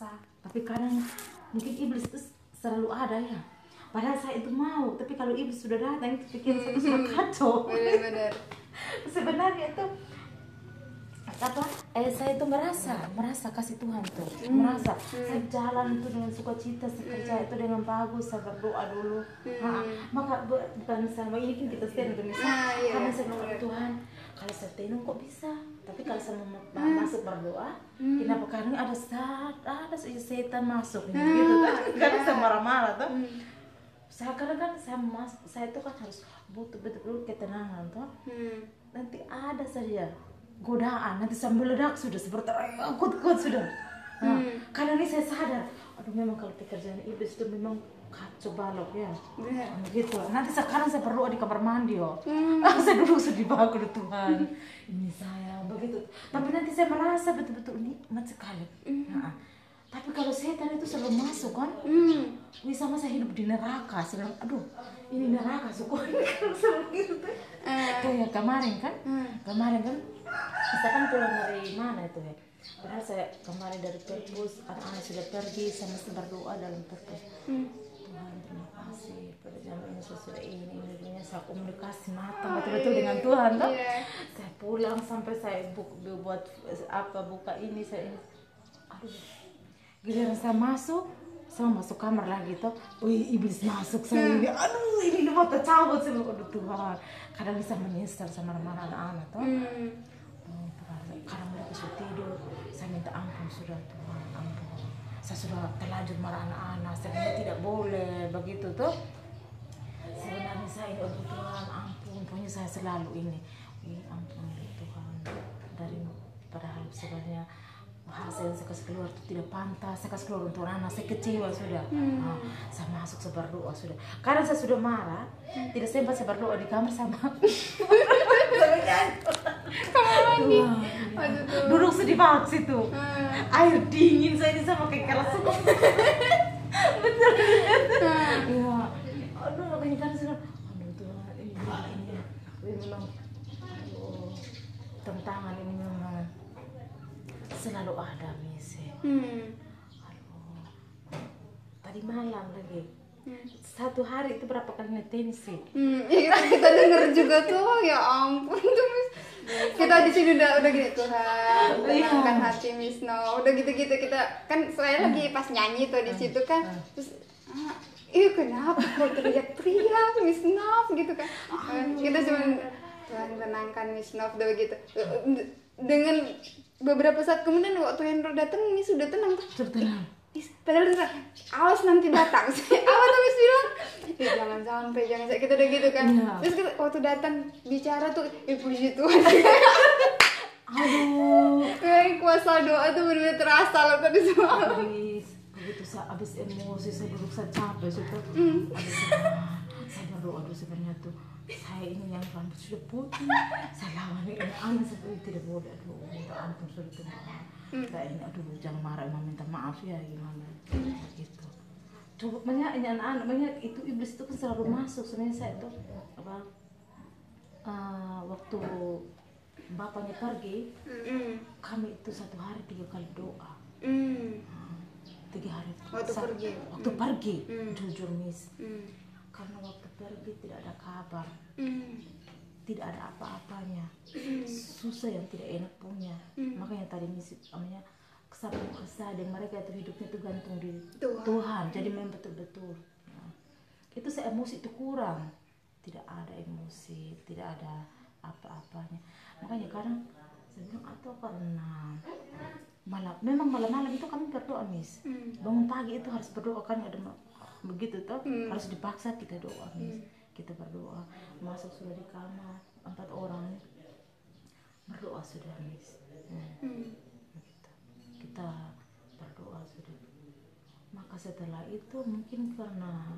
merasa tapi kadang mungkin iblis itu selalu ada ya. Padahal saya itu mau tapi kalau iblis sudah datang itu pikiran saya itu sudah kacau. Benar-benar. Sebenarnya itu apa eh saya itu merasa merasa kasih Tuhan tuh. Merasa saya jalan itu dengan sukacita saya kerja itu dengan bagus saya berdoa dulu. Nah, maka bu- bukan sama ini kan kita misal Nah, iya, karena saya benar. Tuhan kalau saya tenung kok bisa? Tapi kalau saya mau ma- masuk berdoa kenapa karena ada saat ada setan masuk gitu kan. Karena saya marah-marah tuh saya kadang kan saya mas saya itu kan harus butuh betul-betul ketenangan tuh hmm. nanti ada saja godaan nanti sambil meledak sudah seperti akut kuat sudah. Nah, karena ini saya sadar aduh memang kalau pekerjaan iblis itu memang kacau balok ya. Benar gitu. Nanti sekarang saya berdoa di kamar mandi oh. Saya duduk sedih banget Tuhan. Ini saya begitu. Tapi nanti saya merasa betul-betul nikmat sekali. Nah, tapi kalau setan itu selalu masuk kan? Hmm. ini sama saya hidup di neraka saya bilang aduh ini neraka suku selalu gitu tuh kayak kemarin kan? Kemarin kan? Kita kan pulang dari mana itu ya? Padahal saya kemarin dari perpus anak-anak sudah pergi saya mesti berdoa dalam perpus. Terima pada jam ini sesudah ini ini. Ini saya komunikasi matang betul-betul dengan Tuhan tuh Iya. saya pulang sampai saya bu- bu- buat apa buka ini saya ini. Aduh giliran saya masuk saya masuk kamar lagi tuh wih iblis masuk saya ini. Aduh ini mau tercabut saya. Bilang, aduh Tuhan. Kadang bisa menyesal sama marah anak-anak tuh Hmm. Oh, Tuhan. kadang mereka sudah tidur. Saya minta ampun sudah Tuhan ampun. Saya sudah terlanjur marah anak-anak. Saya tidak boleh. Begitu tuh ini Tuhan ampun pokoknya saya selalu ini. Ih, ampun ya Tuhan dari padahal sebenarnya yang saya kasih keluar itu tidak pantas saya kasih keluar untuk anak saya kecewa sudah. Ah, saya masuk saya berdoa sudah. Karena saya sudah marah tidak sempat saya berdoa di kamar sama Tuhan, tuh. duduk sedih banget situ air dingin saya ini sama kayak keras. Betul. Ya aduh makanya kan saya aduh Tuhan ini ini ini memang aduh tantangan ini memang selalu ada mis ya. Hmm. aduh tadi malam lagi satu hari itu berapa kali ngetensi Hmm, ya kita, denger juga tuh ya ampun. Kita di sini udah udah gitu Tuhan, tenangkan hati Miss No. Udah gitu-gitu kita kan saya lagi pas nyanyi tuh di situ kan. Terus ah, Ih kenapa kok teriak-teriak Miss Nov gitu kan Kita cuma Tuhan tenangkan Miss Nov udah begitu Dengan beberapa saat kemudian waktu Hendro datang Miss sudah tenang tuh sudah tenang padahal udah awas nanti datang. Apa tuh Miss bilang? Eh, jangan sampai, jangan sampai. Kita udah gitu kan. Iya. Terus kita, waktu datang bicara tuh, eh puji Tuhan. aduh Eh, kuasa doa tuh benar-benar terasa loh tadi semalam. Begitu saya habis emosi saya duduk saya capek sudah aduh Tuhan, saya berdoa aduh sebenarnya tuh saya ini yang rambut sudah putih. Saya lawan ini anak seperti tidak boleh aduh minta ampun sudah Tuhan saya ini aduh jangan marah emang minta maaf ya gimana? Gitu. Coba banyak ini anak-anak banyak itu iblis itu kan selalu masuk sebenarnya saya tuh apa eh, waktu bapaknya pergi Hmm, kami itu satu hari tiga kali doa. Hmm, tiga hari. Waktu pergi? waktu pergi. Hmm. jujur miss. Hmm, karena waktu pergi tidak ada kabar. Hmm, tidak ada apa-apanya. Susah yang tidak enak punya. Makanya tadi miss namanya kesabaran kesadaran mereka itu hidupnya itu gantung di Tuhan. Tuhan, jadi memang betul-betul. Nah, itu saya emosi itu kurang. Tidak ada emosi tidak ada apa-apanya. Makanya kadang saya bilang atau karena malam. Memang malam-malam itu kami berdoa miss. Bangun pagi itu harus berdoa kan ada begitu tuh harus dipaksa kita doa miss. Kita berdoa. Masuk sudah di kamar empat orang berdoa sudah miss. Hmm, hmm. begitu. kita berdoa sudah. Maka setelah itu mungkin karena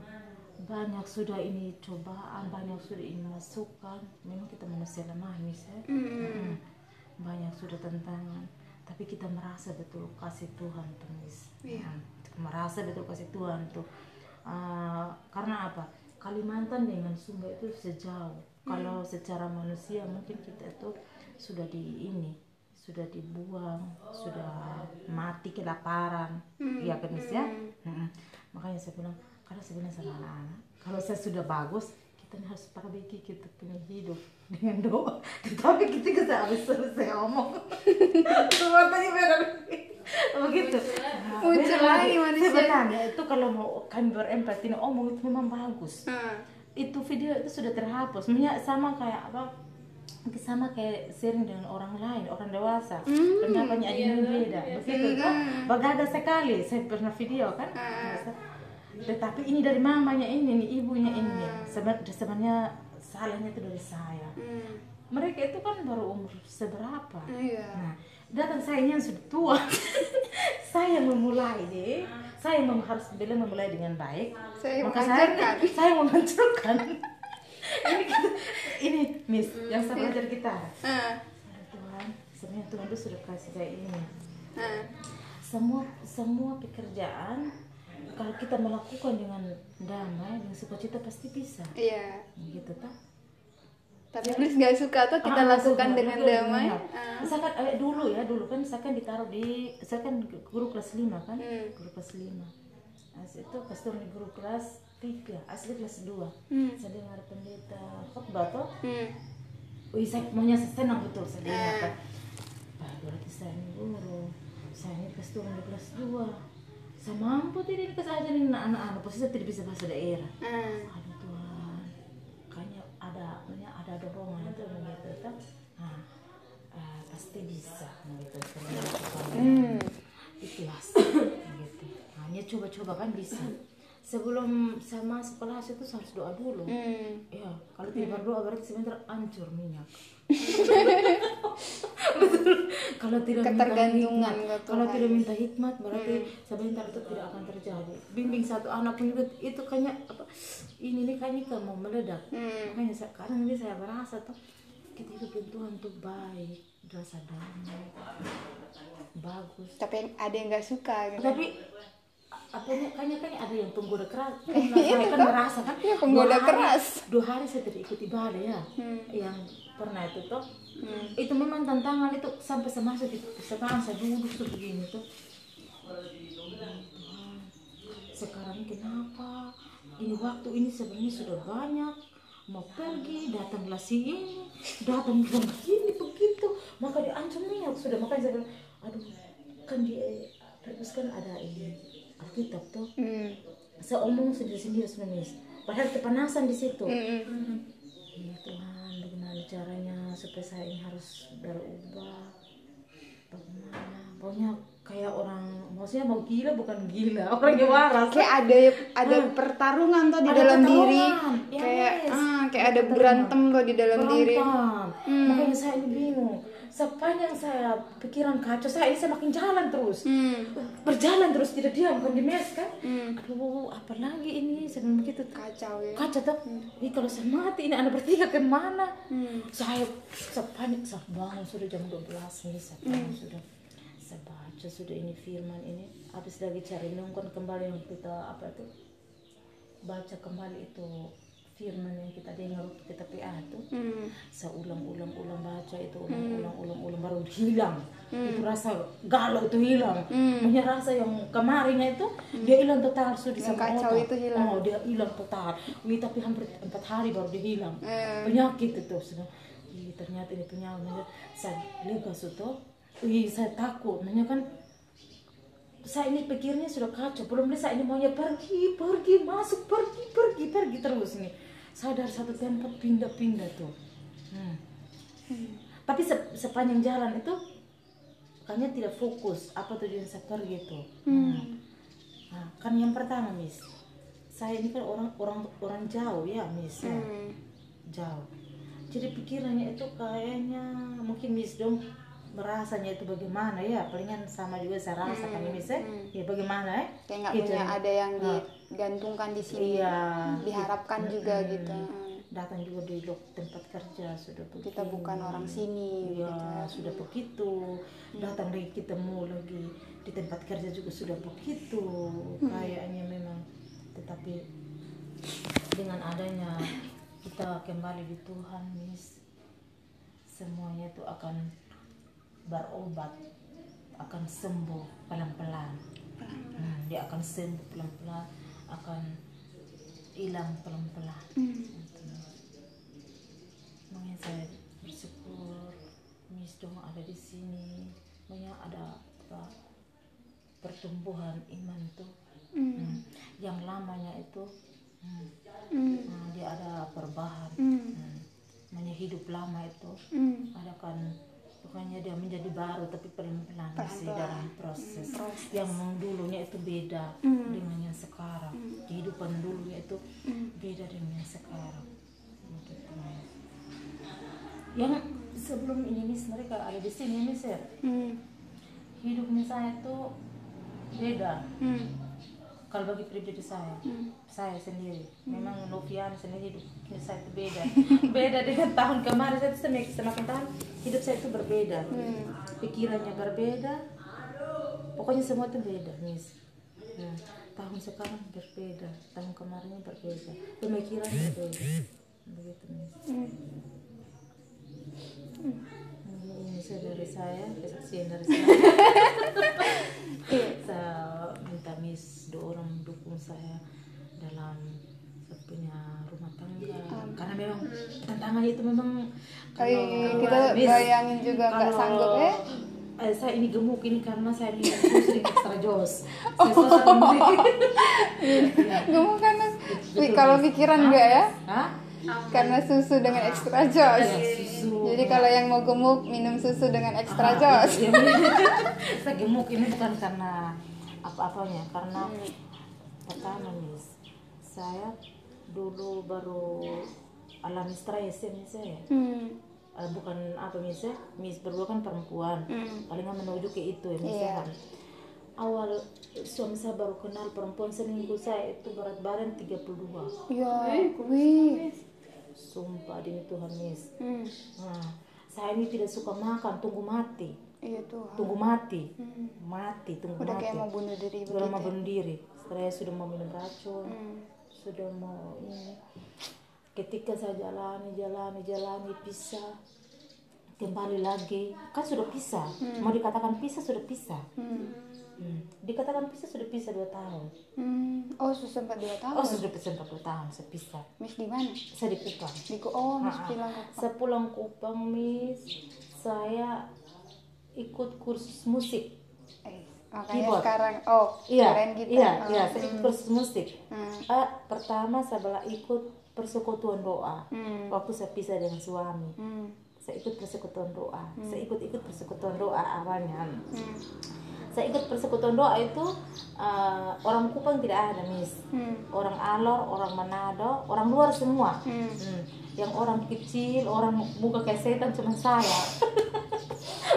banyak sudah ini cobaan banyak sudah ini masukan memang kita manusia lemah miss ya. Mm. banyak sudah tantangan tapi kita merasa betul kasih Tuhan tuh miss. Iya. Mm. Merasa betul kasih Tuhan tuh. Ah, karena apa? Kalimantan dengan Sumba itu sejauh. Kalau secara manusia mungkin kita itu sudah di ini sudah dibuang sudah mati kelaparan. Iya kan Miss ya? Mm-mm. makanya saya bilang karena saya bilang sama anak-anak kalau saya sudah bagus kita harus perbaiki kita punya hidup dengan doa tetapi ketika saya habis selesai ngomong semuanya benar begitu Muncul lagi manusia. sebenarnya itu kalau mau kami berempati ini omong itu memang bagus Hmm. itu video itu sudah terhapus sama kayak apa sama kayak sharing dengan orang lain orang dewasa. Pendapatnya ada yang beda begitu kan? berbeda sekali saya pernah video kan? Tetapi ini dari mamanya ini nih ibunya ini. Seben- sebenarnya salahnya itu dari saya Hmm. mereka itu kan baru umur seberapa Iya. Nah, datang saya yang sudah tua. saya memulai deh. Saya mem harus bilang memulai dengan baik. Saya Maka saya, saya menghancurkan. ini, kita- ini Miss yang saya belajar kita. Ah, Tuhan, sebenarnya Tuhan itu sudah kasih saya ini. ah. Semua semua pekerjaan kalau kita melakukan dengan damai, dengan sukacita pasti bisa. Iya. Gitu tak? Tapi please nggak suka tuh kita Ah, lakukan sudah, dengan damai. Ah. Misalkan eh, dulu ya, dulu kan saya kan ditaruh di saya kan guru kelas 5 kan? Hmm. Guru kelas 5. As itu pas turun di guru kelas 3, asli kelas 2. Hmm. Saya dengar pendeta khotbah toh. Hmm. Wih, saya maunya senang betul saya dengar kan. Wah, berarti saya ini guru. Saya ini pas turun di kelas 2. Saya mampu tidak dikasih ajarin anak-anak, pasti saya tidak bisa bahasa daerah. Ah. aduh Tuhan. Kayaknya ada punya ada dorongan itu begitu kan nah eh, pasti bisa begitu Hmm. ikhlas gitu. Hanya coba-coba kan bisa. Sebelum saya masuk kelas itu harus doa dulu. Hmm. ya kalau tidak berdoa berarti sebentar hancur minyak kalau tidak minta Ketergantungan hikmat, ke kalau Tuhan. tidak minta hikmat berarti sebentar itu tidak akan terjadi. Bimbing satu anak pun juga itu kayaknya apa ini nih kayaknya kan mau meledak. Hmm. makanya sekarang ini saya merasa tuh kita hidup Tuhan tuh baik rasa damai bagus. Tapi ada yang nggak suka gitu. tapi apa kayaknya kayaknya ada yang penggoda keras. Saya kan merasa kan Iya, penggoda dua hari- keras. dua hari saya tidak ikut ibadah ya. Yang pernah itu tuh. Itu memang tantangan itu sampai saya masuk itu sekarang saya duduk tuh begini tuh. Tuhan, sekarang kenapa? Ini waktu ini sebenarnya sudah banyak. Mau pergi datanglah si ini datang begini begitu. Maka diancam minyak sudah makanya saya aduh kan di perpus kan ada ini Alkitab tuh. Hmm. saya omong sendiri sendiri sebenarnya padahal kepanasan di situ. Hmm. ya Tuhan caranya supaya saya ini harus berubah bagaimana pokoknya kayak orang maksudnya mau gila bukan gila orang yang waras Kayak ada ada pertarungan tuh di Ada dalam diri. ya, Kayak yes. ah, kayak ada berantem tuh di dalam diri. Berantem. makanya saya ini bingung sepanjang saya pikiran kacau saya ini saya makin jalan terus. Hmm. berjalan terus tidak diam kan di mes kan? Hmm. aduh apa lagi ini? Saya begitu. Kacau ya. kaca tuh ini kalau saya mati ini anak bertiga ke mana? Hmm. saya saya panik saya bangun sudah jam 12 nih saya bangun sudah. Saya baca sudah ini firman ini. Habis lagi cari nongkon kembali kita apa itu? Baca kembali itu firman yang kita dengar kita PA itu Hmm. saya ulang-ulang-ulang baca itu ulang-ulang-ulang-ulang baru hilang. Itu rasa galau itu hilang. Punya rasa yang kemarinnya itu dia hilang total sudah Yang kacau otak. itu hilang. oh dia hilang total. Wih, tapi hampir empat hari baru dia hilang. Eh. penyakit itu sudah ternyata ini penyakit saya lega itu Wih, saya takut. Makanya kan saya ini pikirnya sudah kacau. Belum bisa ini maunya pergi pergi masuk pergi pergi pergi terus nih saya dari satu tempat pindah-pindah tuh Hmm. tapi se- sepanjang jalan itu kayaknya tidak fokus apa tujuan saya pergi itu Hmm. nah kan yang pertama miss saya ini kan orang orang orang jauh ya miss ya Hmm. jauh jadi pikirannya itu kayaknya mungkin miss dong merasanya itu bagaimana ya palingan sama juga saya rasa kan miss ya ya bagaimana ya Kayak nggak Gitu. punya ada yang digantungkan di sini. iya Diharapkan juga gitu. Hmm. datang juga di tempat kerja sudah begitu Kita bukan orang sini. Iya, gitu. sudah begitu. Datang lagi ketemu lagi di tempat kerja juga sudah begitu. Kayaknya memang tetapi dengan adanya kita kembali di Tuhan, Miss, semuanya itu akan berobat akan sembuh pelan-pelan Hmm, dia akan sembuh pelan-pelan akan hilang pelan-pelan Hmm. Gitu. makanya saya bersyukur Miss dong ada di sini makanya ada apa pertumbuhan iman tuh Hmm. Hmm. yang lamanya itu hmm, Hmm. nah, dia ada perubahan Hmm. hmm. hidup lama itu Hmm. ada kan bukannya dia menjadi baru tapi pelan-pelan masih Pelan-pelan. dalam proses. Hmm, proses. yang dulunya itu beda Hmm. dengan yang sekarang Hmm. kehidupan dulunya itu Hmm. beda dengan yang sekarang Mas. yang sebelum ini Miss mereka ada di sini Miss ya Hmm. hidupnya saya itu beda Hmm. Kalau bagi pribadi saya Hmm. saya sendiri. Memang Novian sendiri hidupnya saya itu beda. Beda dengan tahun kemarin saya semakin, semakin tahun hidup saya itu berbeda. Hmm. pikirannya berbeda. Pokoknya semua itu beda Miss. Hmm. tahun sekarang berbeda tahun kemarinnya berbeda. Pemikiran berbeda. Begitu Miss. Hmm. Ini dari saya kesaksian dari saya. Saya minta Miss dua orang dukung saya dalam punya rumah tangga. Karena memang tantangannya itu memang kalau kita bayangin juga nggak sanggup ya. eh, saya ini gemuk ini karena saya minum susu dengan extra jos saya membeli Gemuk karena kalau pikiran enggak ya? Hah? Karena susu dengan ekstra jos. Ya, susu Jadi kalau yang mau gemuk minum susu dengan ekstra jos. Iya, saya gemuk ini bukan karena apa-apanya, karena pertama Miss, saya dulu baru alami stres ya Miss ya. Hmm. Eh, bukan apa Miss ya, Miss berdua kan perempuan, Hmm. palingan menuju ke itu ya Miss Iya. ya. kan. Awal suami saya baru kenal perempuan seminggu saya itu berat badan 32 Ya, wih. Sumpah demi Tuhan Miss Hmm. Nah, saya ini tidak suka makan, tunggu mati Iya tuh. Tunggu mati Hmm. Mati, tunggu Udah mati kayak mau bunuh diri Sudah mau begitu. bunuh diri Setelah sudah mau minum racun Hmm. Sudah mau ini Ketika saya jalani, jalani, jalani, pisah Kembali lagi Kan sudah pisah Mau dikatakan pisah, sudah pisah Hmm. Hmm. Dikatakan pisah, sudah pisah 2 tahun Hmm. Oh, sudah sempat dua tahun. Oh, sudah pisah 4 tahun, saya pisah Miss di mana? Saya di Kupang Di Ku- Oh, Miss bilang Kupang. Saya pulang Kupang, Miss. Saya ikut kursus musik. Eh, makanya Keyboard. sekarang oh, Iya, keren kita. iya, Oh. iya. Saya ikut kursus musik. Hmm. Ah, pertama saya bela ikut persekutuan doa. Hmm. Waktu saya pisah dengan suami, Hmm. Saya ikut persekutuan doa. Saya ikut-ikut persekutuan doa awalnya. Hmm. Saya ikut persekutuan doa itu ah, orang Kupang tidak ada, Miss. Hmm. Orang Alor, orang Manado, orang luar semua. Hmm. Hmm. Yang orang kecil, orang muka kayak setan cuma saya.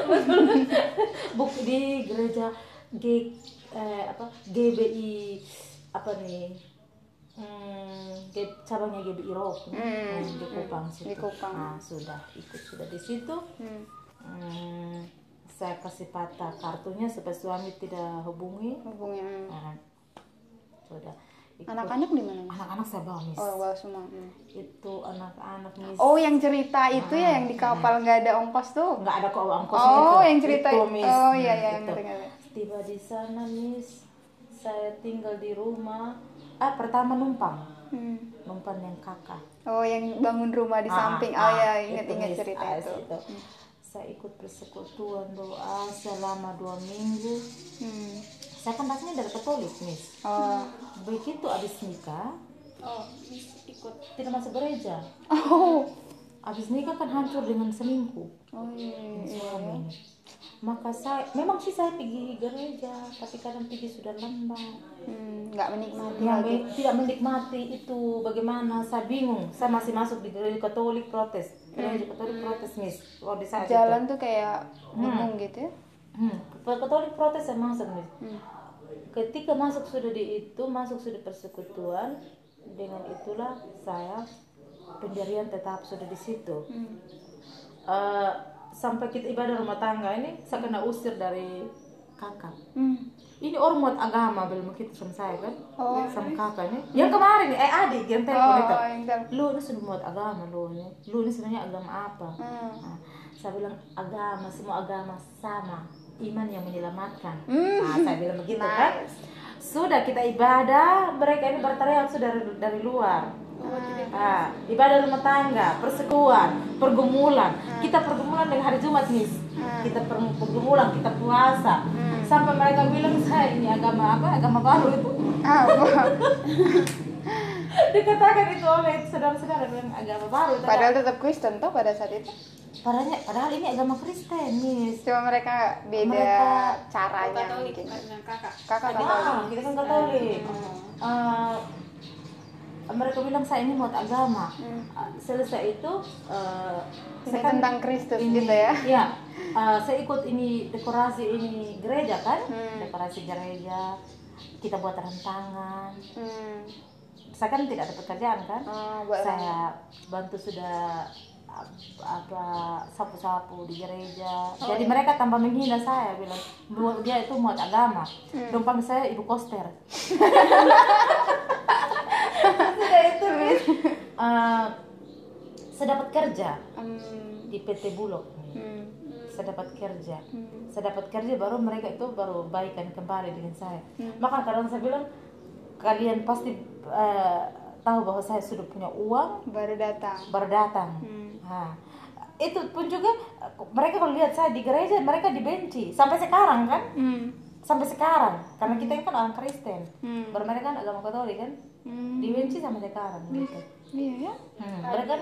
Buk di gereja G eh, apa GBI apa nih? Hmm, cabangnya GBI Rock nih, Hmm. hmm, di Kupang situ. Di Kupang. Nah, sudah ikut sudah di situ. Hmm. Hmm, saya kasih patah kartunya supaya suami tidak hubungi. Hubungnya. hmm. Nah, sudah. ikut. Anak-anak di mana? Anak-anak saya bawa Miss. Oh, bawa semua. Hmm. Itu anak-anak Miss. Oh, yang cerita itu ya yang di kapal nggak ada ongkos tuh. nggak ada kok ongkosnya Oh, itu. yang cerita itu. Miss. Oh, Hmm, iya, iya, yang itu. ngerti-ngerti. tiba di sana Miss saya tinggal di rumah ah pertama numpang Hmm. yang kakak Oh, yang bangun rumah di Ah, samping. Oh ah, ya, itu, ingat-ingat cerita itu. itu. saya ikut persekutuan doa selama dua minggu Hmm. saya kan dasarnya dari Katolik Miss Oh. begitu abis nikah Oh, Miss ikut. tidak masuk gereja Oh. abis nikah kan hancur dengan selingkuh Oh iya. iya. Maka saya memang sih saya pergi gereja tapi kadang pergi sudah lambat Hmm, nggak menikmati yang lagi. tidak menikmati itu bagaimana saya bingung saya masih masuk di gereja Katolik protes gereja Katolik protes miss oh di saat Jalan tuh kayak gunung gitu ya. itu hmm, Katolik protes saya masuk miss Hmm. ketika masuk sudah di itu masuk sudah persekutuan dengan itulah saya pendirian tetap sudah di situ Hmm. Eh, sampai kita ibadah rumah tangga ini saya kena usir dari kakak. Hmm. ini orang muat agama belum begitu sama saya kan? Oh. sama kakaknya yang kemarin eh adik yang telepon Oh, itu. lu ini sudah muat agama lu ini. Lu ini sebenarnya agama apa? Hmm. Nah, saya bilang agama semua agama sama. Iman yang menyelamatkan. Hmm. nah, saya bilang begitu kan? Nice. sudah kita ibadah mereka ini berteriak sudah dari, dari luar Ah, ibadah rumah tangga, persekutuan, pergumulan. Kita pergumulan dengan hari Jumat, Miss. Kita per- pergumulan, kita puasa. Sampai mereka bilang saya ini agama apa? Agama baru itu. Apa? Dikatakan itu oleh saudara-saudara bilang agama baru. Padahal tetap Kristen toh pada saat itu. padahal, padahal ini agama Kristen, Miss. Cuma mereka beda Mereka- caranya Katolik mungkin. karena kakak. Kakak Ah, Katolik. kita kan Katolik. Eh, mereka bilang saya ini mau agama. Ah, Selesai itu eh, Ini saya kan tentang Kristus ini- gitu ya. Iya. Eh, saya ikut ini dekorasi ini gereja kan? Hmm. Dekorasi gereja. Kita buat rentangan. Hmm. Saya kan tidak ada pekerjaan kan? Oh, buat saya bantu sudah ap- apa sapu-sapu di gereja. Oh, Jadi iya. mereka tambah menghina saya bilang "Lu- dia itu muat agama. Hmm. Saya ibu koster. Sudah itu. Eh, saya dapat kerja Hmm. di PT Bulog. Hmm. Saya dapat kerja. Hmm. Saya dapat kerja baru mereka itu baru baikan kembali dengan saya. Hmm. Maka kadang saya bilang kalian pasti eh, tahu bahwa saya sudah punya uang Baru datang. baru datang. Hmm. Nah, itu pun juga mereka kalau lihat saya di gereja mereka dibenci sampai sekarang kan Hmm. sampai sekarang karena kita ini kan orang Kristen Hmm. baru mereka kan agama Katolik kan Hmm. dibenci sampai sekarang gitu. Iya ya. Hmm, mereka kan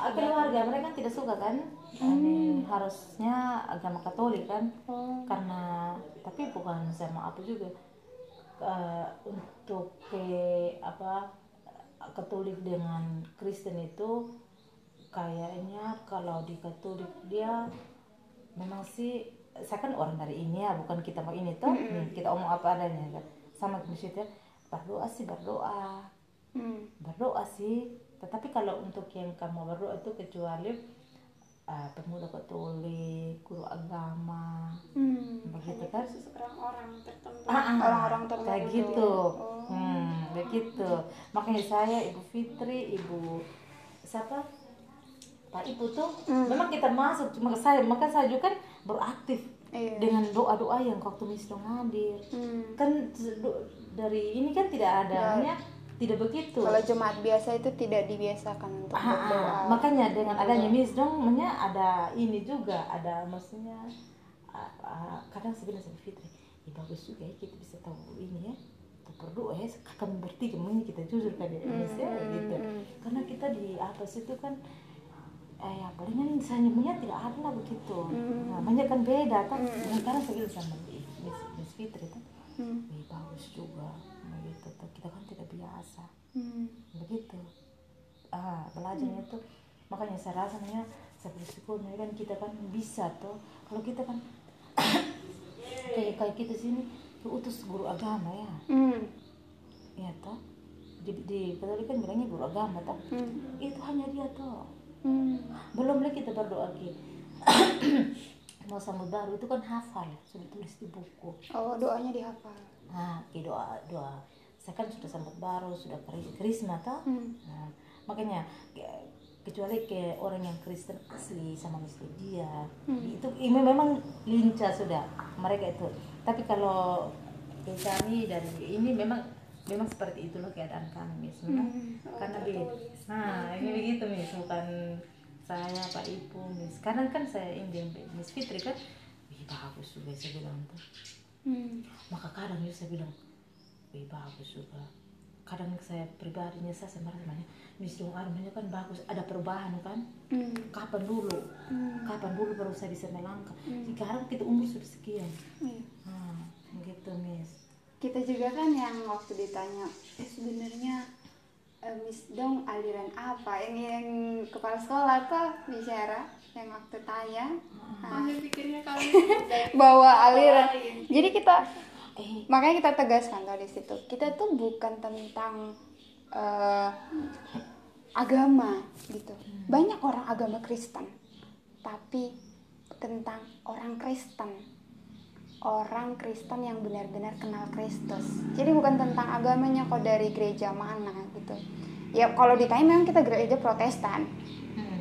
ah, keluarga mereka kan tidak suka kan? Ini harusnya agama Katolik kan? Oh. karena tapi bukan sama apa juga. Eh, untuk ke apa Katolik dengan Kristen itu kayaknya kalau di Katolik dia memang sih saya kan orang dari ini ya bukan kita mau ini tuh Hmm, kita omong apa adanya kan? Sama maksudnya berdoa sih berdoa Hmm. berdoa sih tetapi kalau untuk yang kamu berdoa itu kecuali uh, pemuda katolik guru agama Hmm. begitu kan orang-orang tertentu. Ah, ah, Orang-orang tertentu. kayak gitu Oh. hmm, begitu makanya saya ibu Fitri ibu siapa Pak Ibu tuh memang kita masuk cuma saya maka saya juga kan beraktif Iya. dengan doa doa yang waktu Miss dong hadir. Hmm. kan dari ini kan tidak ada ya, tidak begitu. Kalau Jumat biasa itu tidak dibiasakan untuk Ah, ah, berdoa. makanya dengan adanya Miss Dong makanya ada ini juga ada maksudnya ah, ah, kadang sebenarnya sama Fitri ya bagus juga ya kita bisa tahu ini ya kita berdoa ya kami bertiga ini kita jujur kan ya Miss ya gitu. karena kita di apa sih itu kan eh ya palingan misalnya punya tidak ada begitu. Nah, banyak kan beda kan? Nah, karena saya sama Miss, Miss Fitri tuh Hmm. "Wih, bagus juga. Begitu tuh. Kita kan tidak biasa. Hmm. begitu. Ah belajarnya tuh makanya saya rasanya saya bersyukurnya kan kita kan bisa tuh. Kalau kita kan kayak kayak kita sini utus guru agama ya. Hmm. ya toh. Di di Katolik kan bilangnya guru agama toh. Hmm. itu hanya dia tuh Hmm. belum lagi kita berdoa ki mau sambut baru itu kan hafal sudah tulis di buku. Oh, doanya dihafal. nah ki doa doa. Saya kan sudah sambut baru sudah krisma toh. Hmm. Nah, makanya ke- kecuali ke orang yang Kristen asli sama muslim dia. Itu ini memang lincah sudah mereka itu. Tapi kalau kami dari ini memang memang seperti itulah keadaan kami Miss. memang karena beda nah ini begitu Miss. Bukan saya Pak Ibu Miss. Karena kan saya ini Miss Fitri kan Wih, bagus juga saya bilang tuh. Hmm. maka kadang juga saya bilang wih bagus juga. Kadang saya pribadinya saya sama temannya Miss Dong Armanya kan bagus ada perubahan kan? Hmm. kapan dulu? Kapan dulu baru saya bisa melangkah? Sekarang kita umur sudah sekian. Iya. nah gitu Miss Kita juga kan yang waktu ditanya, eh sebenarnya eh, Miss Dong aliran apa? Ini yang kepala sekolah tuh bicara yang waktu tanya Masih pikirnya kalian dari bawa aliran. Jadi kita eh makanya kita tegaskan tuh di situ. Kita tuh bukan tentang eh, agama gitu. Banyak orang agama Kristen, tapi tentang orang Kristen. Orang Kristen yang benar-benar kenal Kristus. Jadi bukan tentang agamanya kok dari gereja mana gitu. Ya kalau ditanya memang kita gereja Protestan. hmm.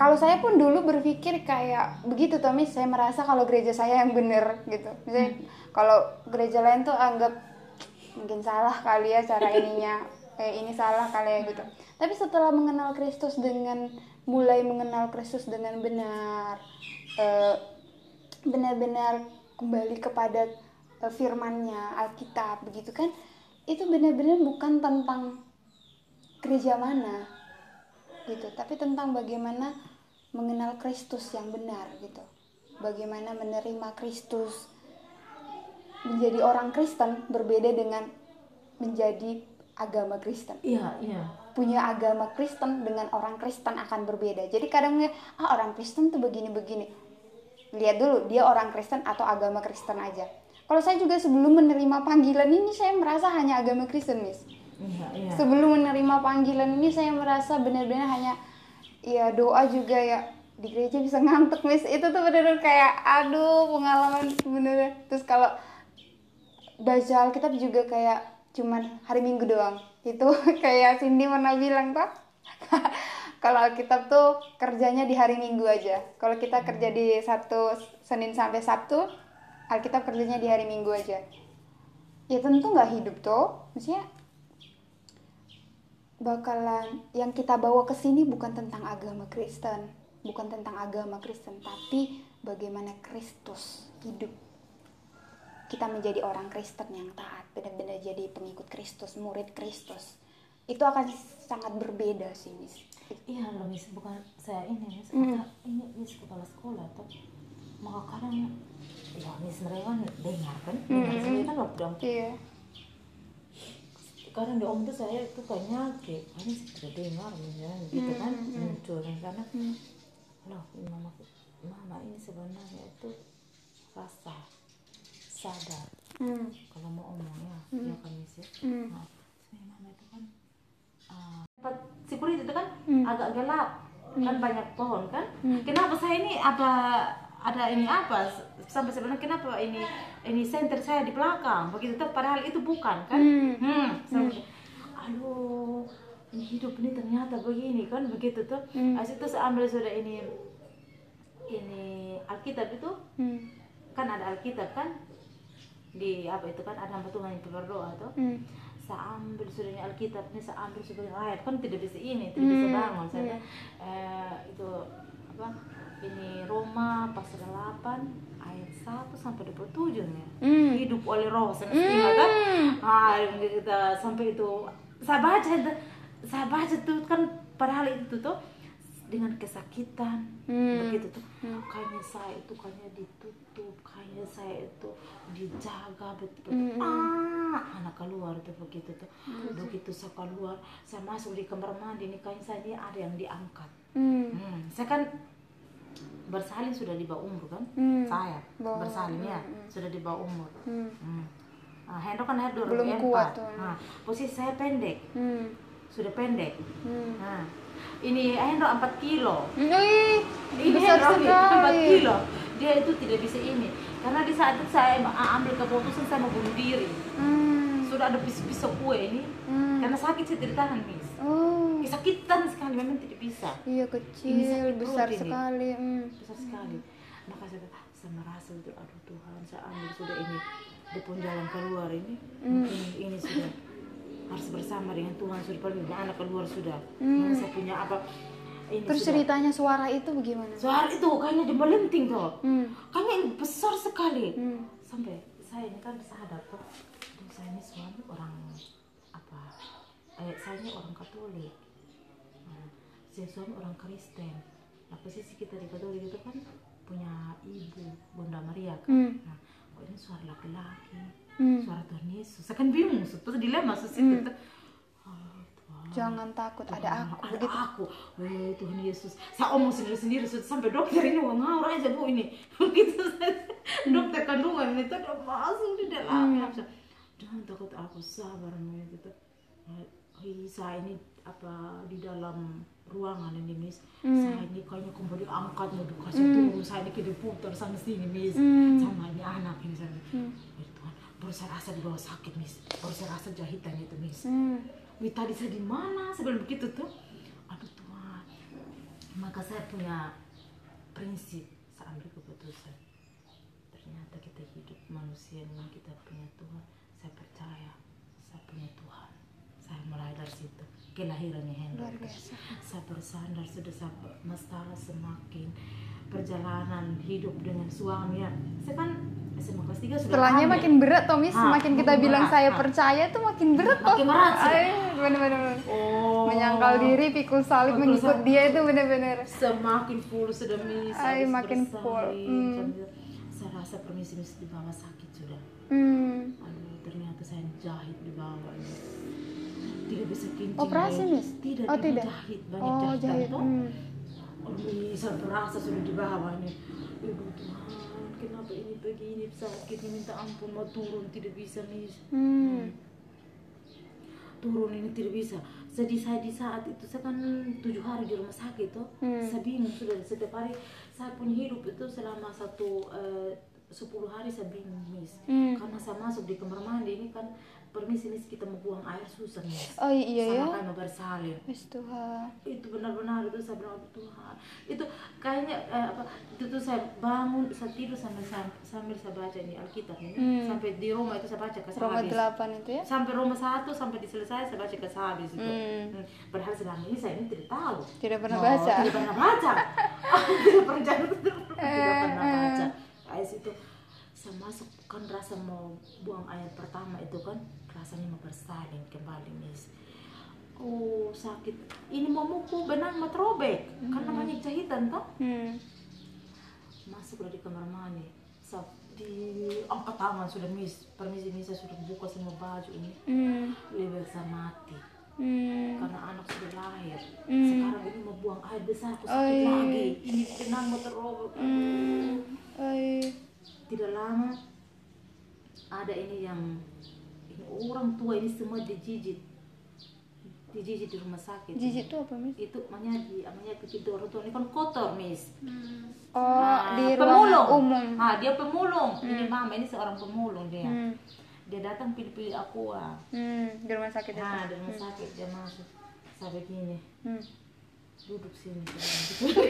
kalau saya pun dulu berpikir kayak begitu Miss saya merasa kalau gereja saya yang bener gitu misalnya kalau gereja lain tuh anggap mungkin salah kali ya cara ininya kayak ini salah kali ya gitu tapi setelah mengenal Kristus dengan mulai mengenal Kristus dengan benar eh, benar-benar kembali kepada eh, firmannya Alkitab begitu kan? Itu benar-benar bukan tentang gereja mana gitu. Tapi tentang bagaimana mengenal Kristus yang benar gitu. Bagaimana menerima Kristus menjadi orang Kristen berbeda dengan menjadi agama Kristen. Iya iya. Punya agama Kristen dengan orang Kristen akan berbeda. Jadi kadang ah orang Kristen tuh begini-begini lihat dulu dia orang Kristen atau agama Kristen aja. Kalau saya juga sebelum menerima panggilan ini saya merasa hanya agama Kristen Miss. Iya iya. Sebelum menerima panggilan ini saya merasa benar-benar hanya ya doa juga ya di gereja bisa ngantuk mis itu tuh benar-benar kayak aduh pengalaman bener terus kalau baca Alkitab juga kayak cuman hari Minggu doang. Itu kayak Cindy pernah bilang tuh kalau Alkitab tuh kerjanya di hari Minggu aja kalau kita kerja di satu Senin sampai Sabtu Alkitab kerjanya di hari Minggu aja ya tentu nggak hidup tuh maksudnya bakalan yang kita bawa ke sini bukan tentang agama Kristen, bukan tentang agama Kristen, tapi bagaimana Kristus hidup. Kita menjadi orang Kristen yang taat, benar-benar jadi pengikut Kristus, murid Kristus. Itu akan sangat berbeda sih, Miss. Iya loh mis bukan saya ini mis kata ini mis kepala sekolah tuh maka kadang ya mis mereka kan dengar kan dengar Hmm. saya kan lockdown Iya. kadang di om tuh saya itu kayaknya kayak ini sih tidak dengar misalnya gitu kan hmm. muncul kan karena Hmm. loh mama mama ini sebenarnya itu rasa sadar Hmm. kalau mau omong ya Hmm. ya kan mis ya Hmm. nah, mama itu kan ah, tempat security itu kan Hmm. agak gelap. Kan banyak pohon kan? Hmm. kenapa saya ini apa ada ini apa? Sampai sebenarnya kenapa ini ini center saya di belakang? Begitu tuh padahal itu bukan kan? Hmm. hmm, sampai, aduh ini hidup ini ternyata begini kan? Begitu tuh. Hmm. Itu saya ambil sudah ini ini Alkitab itu. Hmm. kan ada Alkitab kan? Di apa itu kan? Ada nama Tuhan yang berdoa tuh. Hmm. Saya ambil sudah ini Alkitab ini saya ambil sebagai ayat. Kan tidak bisa ini tidak bisa Hmm, bangun saya iya. eh, itu apa ini Roma pasal 8 ayat 1 sampai 27 nih Hmm. hidup oleh roh semestinya kan? Ah kita sampai itu saya baca saya baca tuh kan padahal itu tuh dengan kesakitan Hmm. begitu tuh kayaknya saya itu kayaknya ditutup kayaknya saya itu dijaga betul Hmm. ah anak keluar tuh begitu tuh begitu saya keluar saya masuk di kamar mandi ini kayaknya saya ini ada yang diangkat Hmm. Hmm, saya kan bersalin sudah di bawah umur kan Hmm. saya Bawah, bersalin ya hmm, hmm. sudah di bawah umur Hmm. hmm. Nah, Hendro kan Hendro Belum kuat tuh. nah, posisi saya pendek Hmm. sudah pendek Hmm. nah ini Hendro 4 kilo Ih, ini besar Hendro nih, 4 sekali. kilo dia itu tidak bisa ini karena di saat itu saya ambil keputusan saya mau bunuh diri Hmm. sudah ada pisau-pisau kue ini Hmm. karena sakit saya tidak tahan mis Oh, kesakitan sekali memang tidak bisa iya Ini kecil, sakit besar ini. sekali. Hmm. besar sekali maka saya, saya merasa itu aduh Tuhan saya ambil sudah ini di pun jalan keluar ini Hmm. ini ini sudah harus bersama dengan Tuhan sudah paling anak keluar sudah Hmm. Saya punya apa ini Terus sudah. ceritanya suara itu bagaimana? suara itu kayaknya di melenting tuh Hmm. kayaknya ini besar sekali Hmm. sampai saya ini kan sadar tuh aduh saya ini suami orang apa eh, saya ini orang Katolik nah, saya suami orang Kristen nah posisi kita di Katolik itu kan punya ibu Bunda Maria kan Hmm. nah kok ini suara laki-laki Hmm. suara Tuhan Yesus. Saya kan bingung terus dilema sus Hmm. oh, Tuhan. Jangan takut, ada aku ada begitu. aku. Weh, Tuhan Yesus. Saya omong sendiri sendiri sampai dokter ini mau ngawur aja bu ini. Begitu dokter kandungan itu udah masuk di dalamnya Hmm. jangan takut aku sabar gitu. Hei, saya ini apa di dalam ruangan ini mis Hmm. saya ini kayaknya kembali angkat mau dikasih turun saya ini diputar sana sini mis Hmm. sama ini anak ini saya Hmm. Ya Tuhan baru saya rasa di bawah sakit mis baru saya rasa jahitan itu mis Hmm. Wih tadi saya di mana? Sebelum begitu tuh? Aduh Tuhan, maka saya punya prinsip saya ambil keputusan. Ternyata kita hidup manusia memang kita punya Tuhan. Saya percaya saya punya Tuhan. Saya mulai dari situ. Kelahirannya biasa. Saya bersandar sudah saya masalah semakin perjalanan hidup dengan suami ya saya kan SMA kelas 3 sudah setelahnya hamil. makin berat Tomis Ah, semakin kita makin bilang berat. saya Ah. percaya tuh makin berat toh Makin berat sih. Ay, bener-bener oh menyangkal diri pikul salib Pikul mengikut salib. dia itu bener-bener semakin full sudah mis Ay, habis makin full. Hmm. saya rasa permisi mis di bawah sakit sudah hmm. aduh ternyata saya jahit di bawah tidak bisa kencing Operasi. Miss? tidak Oh, tidak. jahit banyak oh jahit toh. hmm. Oh, bisa berasa sudah di bawah ini. Ibu Tuhan, kenapa ini begini sakit? Minta ampun mau turun tidak bisa mis. Hmm. Turun ini tidak bisa. Jadi saya di saat itu saya kan tujuh hari di rumah sakit tuh. Hmm. Saya bingung sudah setiap hari saya punya hidup itu selama satu eh, sepuluh hari saya bingung mis. Hmm. Karena saya masuk di kamar mandi ini kan permisi mis kita mau buang air susah mis. oh iya ya Sama kayak mau bersalin. Wis Tuhan. Itu benar-benar itu saya bilang "Oh, Tuhan. Itu kayaknya eh, apa itu tuh saya bangun saya tidur sambil sam- sambil saya baca ini Alkitab ini. Hmm. sampai di rumah itu saya baca ke Roma habis. delapan itu ya? Sampai rumah satu sampai diselesai saya baca ke habis itu. Hmm. Hmm. padahal selama ini saya ini tidak tahu. Tidak pernah Oh, baca? tidak pernah baca. Tidak pernah tidak pernah baca. Ais itu saya masuk kan rasa mau buang air pertama itu kan rasanya mau bersalin kembali mis oh sakit. Ini mau muku benang mau terobek. Karena banyak jahitan toh? Hmm. masuk udah di kamar mandi. Sa- di angkat tangan sudah mis permisi mis saya sudah buka semua baju ini. Hmm. lebih saya mati. Hmm. karena anak sudah lahir. Hmm. sekarang ini mau buang air besar aku sakit lagi. Ini benang mau terobek. Hmm. Tidak lama ada ini yang orang tua ini semua dijijit dijijit di rumah sakit Jijik tuh apa mis? itu namanya di namanya ke pintu orang tua ini kan kotor mis Oh Nah, di pemulung. umum. ah dia pemulung ini mama ini seorang pemulung dia Hmm. dia datang pilih-pilih aku ah Hmm. Di rumah sakit itu. nah di rumah sakit dia masuk saya begini Hmm. duduk sini saya bilang.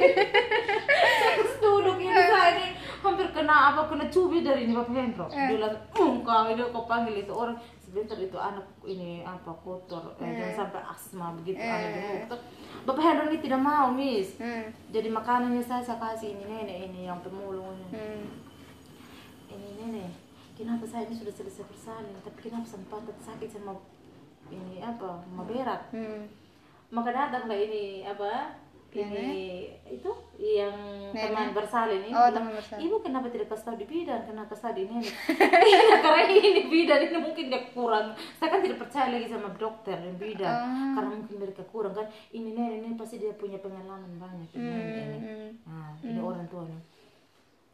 Terus duduk ini saya ini hampir kena apa kena cubit dari ini bapak Hendro dia langsung "Um, kau ini kau panggil itu orang sebentar itu anak ini apa kotor eh, jangan sampai asma begitu anak dulu bapak Hendro ini tidak mau miss. Hmm. jadi makanannya saya saya kasih ini nenek ini yang pemulung ini Hmm. ini nenek. Kenapa saya ini sudah selesai bersalin? Tapi kenapa pantat sakit sama ini apa mau berak? Hmm. maka datanglah ini apa ini itu yang teman bersalin ini. Oh, bilang, teman bersalin. ibu kenapa tidak kasih tahu di bidan? Kenapa kasih tahu di nenek Iya, karena ini bidan ini mungkin dia kurang. Saya kan tidak percaya lagi sama dokter dan bidan. Ah. karena mungkin mereka kurang kan. Ini nenek ini pasti dia punya pengalaman banyak ini nenek ini. Hmm. nah ini orang tuanya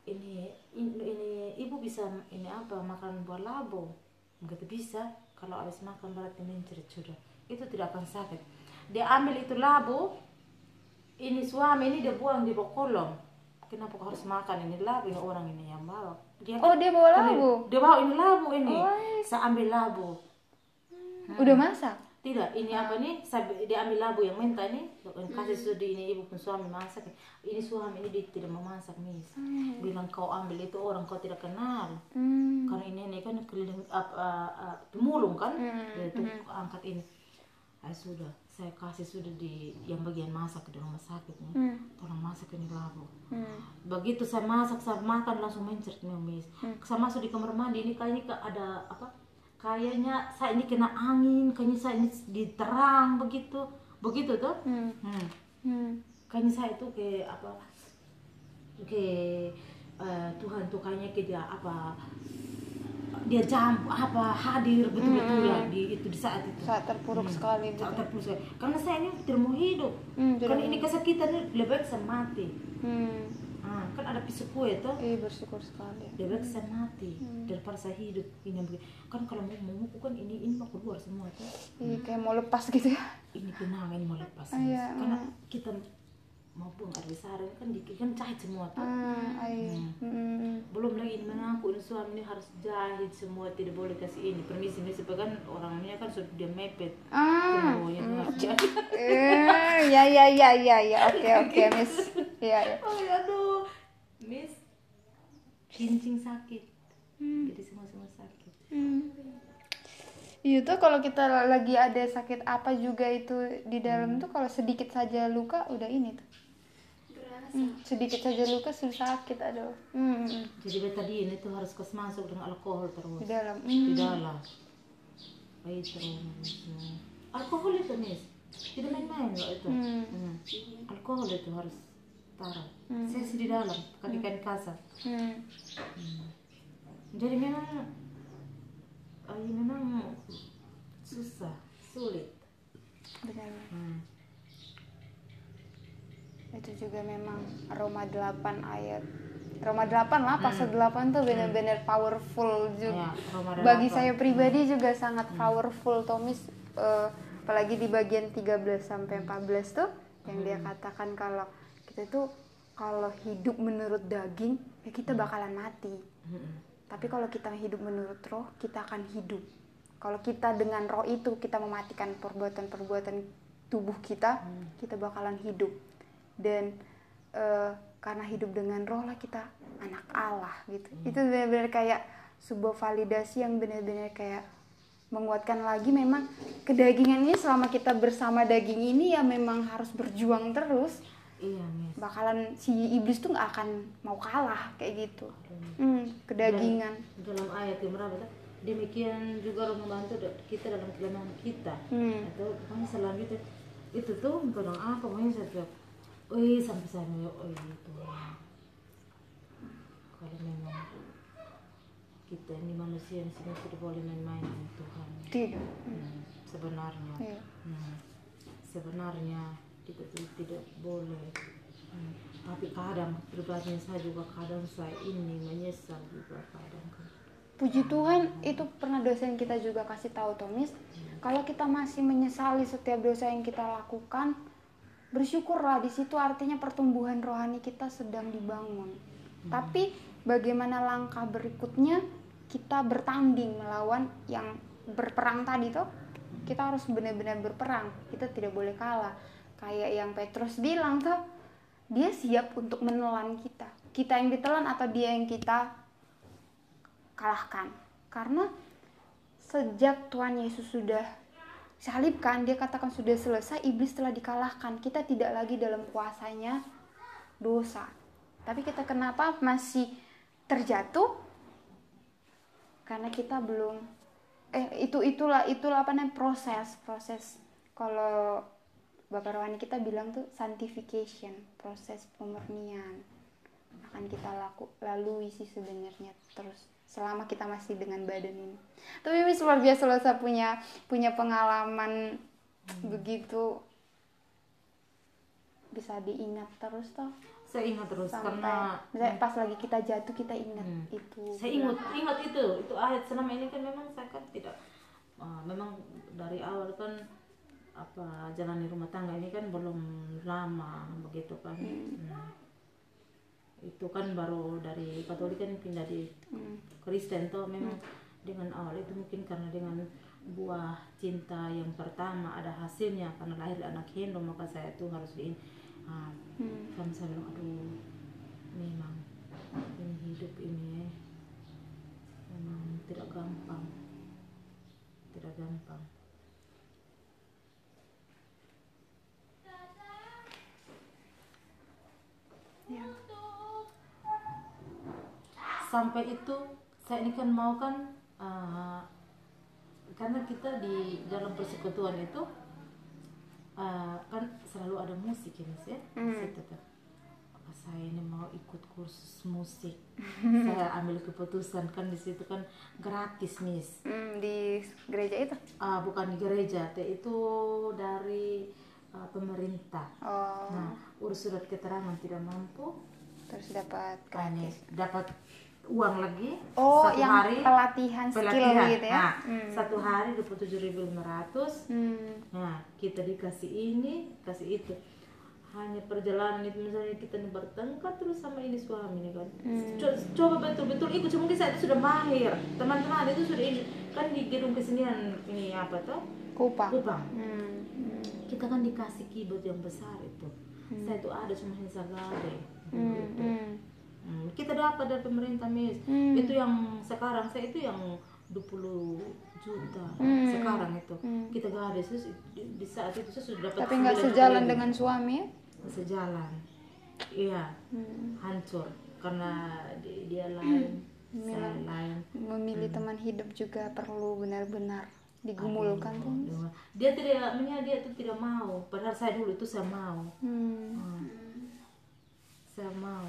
ini, ini ini ibu bisa ini apa makan buah labu begitu bisa. Kalau habis makan berarti mencret sudah itu tidak akan sakit. Dia ambil itu labu ini suami ini dia buang di bawah kolong. Kenapa kau harus makan? Ini labu ini orang ini yang bawa. Dia Oh dia bawa Karena labu. dia bawa ini labu ini. Oh. saya ambil labu. Udah masak. tidak ini apa nih? Saya, dia ambil labu yang mentah ini kasih sudah ini ibu pun suami masak. Ini suami ini dia tidak mau masak mis bilang kau ambil itu orang kau tidak kenal. Hmm. karena ini ini kan keliling apa uh, uh, pemulung kan? Dia tuh angkat ini. Ah, sudah saya kasih sudah di yang bagian masak di rumah sakit nih Hmm. tolong masak ini labu Hmm. begitu saya masak saya makan langsung mencret nih mis saya masuk di kamar mandi ini kayaknya ada apa kayaknya saya ini kena angin kayaknya saya ini diterang begitu begitu tuh Hmm. hmm. Hmm. kayaknya saya itu ke apa ke eh, Tuhan tuh kayaknya ke dia apa dia jam apa hadir betul-betul ya di itu di saat itu. Saat terpuruk sekali gitu. saat terpuruk sekali. karena saya ini tidak mau hidup. Tidak karena ini kesakitan ini lebih baik saya mati. Hmm. ah, kan ada pisau kue tuh Eh bersyukur sekali. lebih baik saya mati daripada saya hidup. Ini kan kalau mau mau kan ini ini mau keluar semua tuh Iya kayak mau lepas gitu ya. ini benang ini mau lepas. Ah, iya, karena kita mau buang air besar kan dikit kan jahit semua tuh Ah. Hmm. belum lagi mengaku ini suami ini harus jahit semua tidak boleh kasih ini permisi ini sebab kan orangnya kan sudah dia mepet Ah. Harus jahit Eh, ya ya ya ya ya oke oke Miss. Iya ya. oh ya aduh miss kencing sakit jadi semua semua sakit Iya tuh kalau kita lagi ada sakit apa juga itu di dalam tuh kalau sedikit saja luka udah ini tuh. Hmm, sedikit saja luka sudah sakit aduh. Hmm, hmm, jadi beta di ini tuh harus kos masuk dengan alkohol terus di dalam. di Hmm. dalam baik terus alkohol itu miss tidak main-main loh itu Hmm. Hmm. alkohol itu harus taruh sesi di dalam kaki kain kasar Hmm. jadi memang ay, memang susah sulit Benar. hmm. Itu juga memang Roma 8 ayat Roma 8 lah pasal 8 tuh benar-benar powerful juga. Ya, Bagi 8. saya pribadi juga sangat powerful Tomis eh, apalagi di bagian 13 sampai 14 tuh yang dia katakan kalau kita tuh kalau hidup menurut daging ya kita bakalan mati. Hmm. Tapi kalau kita hidup menurut roh, kita akan hidup. Kalau kita dengan roh itu kita mematikan perbuatan-perbuatan tubuh kita, kita bakalan hidup. Dan eh, karena hidup dengan roh lah kita anak Allah gitu. Itu benar-benar kayak sebuah validasi yang benar-benar kayak menguatkan lagi memang kedagingan ini selama kita bersama daging ini ya memang harus berjuang terus. Iya miss. Bakalan si iblis tuh nggak akan mau kalah kayak gitu. Hmm, kedagingan. Dalam ayat yang berapa demikian juga Allah membantu kita dalam kelemahan kita. Hmm. atau pokoknya selanjutnya itu tuh kadang apa pokoknya setiap Wih, sampai saya ngeliat, oh iya Tuhan. Kalau memang kita ini manusia di sini tidak boleh main-main dengan Tuhan. tidak Hmm, sebenarnya, Iya. hmm, sebenarnya kita tidak boleh. Hmm, tapi kadang pribadinya saya juga kadang saya ini menyesal juga kadang kan. puji Tuhan itu pernah dosen kita juga kasih tahu Tomis kalau kita masih menyesali setiap dosa yang kita lakukan bersyukurlah di situ artinya pertumbuhan rohani kita sedang dibangun. Tapi bagaimana langkah berikutnya? Kita bertanding melawan yang berperang tadi tuh kita harus benar-benar berperang. Kita tidak boleh kalah. Kayak yang Petrus bilang tuh dia siap untuk menelan kita. Kita yang ditelan atau dia yang kita kalahkan. Karena sejak Tuhan Yesus sudah salibkan dia katakan sudah selesai iblis telah dikalahkan. Kita tidak lagi dalam kuasanya dosa. Tapi kita kenapa masih terjatuh? Karena kita belum eh itu itulah itulah apa namanya proses proses kalau Bapak rohani kita bilang tuh sanctification proses pemurnian akan kita laku lalui sih sebenarnya terus selama kita masih dengan badan ini. Tapi Miss luar biasa loh saya punya punya pengalaman begitu. Bisa diingat terus toh? Saya ingat terus sampai karena misalnya pas lagi kita jatuh kita ingat Hmm. itu. Saya ingat ingat itu. Itu ayat selama ini kan memang saya kan tidak uh, memang dari awal kan apa jalani rumah tangga ini kan belum lama begitu kan. Hmm. Itu kan baru dari Katolik kan pindah di Hmm. Kristen tuh memang dengan awal itu mungkin karena dengan buah cinta yang pertama ada hasilnya karena lahir anak Hindu maka saya tuh harus di ah, Hmm. kan saya bilang aduh memang ini hidup ini memang tidak gampang tidak gampang Ya. Sampai itu saya ini kan mau kan uh, karena kita di dalam persekutuan itu uh, kan selalu ada musik ya mas ya? Hmm. situ tuh apa saya ini mau ikut kursus musik? Saya ambil keputusan kan di situ kan gratis miss. Hmm, di gereja itu? Ah, bukan di gereja teh itu dari uh, pemerintah. Oh. Nah urus surat keterangan tidak mampu. Terus dapat Kayaknya gratis. dapat uang lagi oh satu yang hari pelatihan, skill pelatihan. gitu ya Nah, Hmm. satu hari dua puluh tujuh ribu lima ratus Hmm. nah kita dikasih ini kasih itu hanya perjalanan itu misalnya kita bertengkar terus sama ini suami nih kan Hmm. Co- coba betul-betul ikut cuma saya itu sudah mahir teman-teman itu sudah ini kan di gedung kesenian ini apa tuh Kupang. Kupang. Hmm. Kita kan dikasih keyboard yang besar itu. Saya itu ada cuma hanya sagade. Hmm. Gitu. Hmm. Hmm, kita dapat dari pemerintah mis Hmm. itu yang sekarang saya itu yang 20 juta Hmm. sekarang itu Hmm. kita ada Terus di, di saat itu saya sudah dapat Tapi nggak 9 juta sejalan dengan suami sejalan iya Hmm. hancur karena di- dia lain saya lain Memilih teman hidup juga perlu benar-benar digumulkan. Aduh, dia tidak dia itu tidak mau padahal saya dulu itu saya mau Hmm. Hmm. saya mau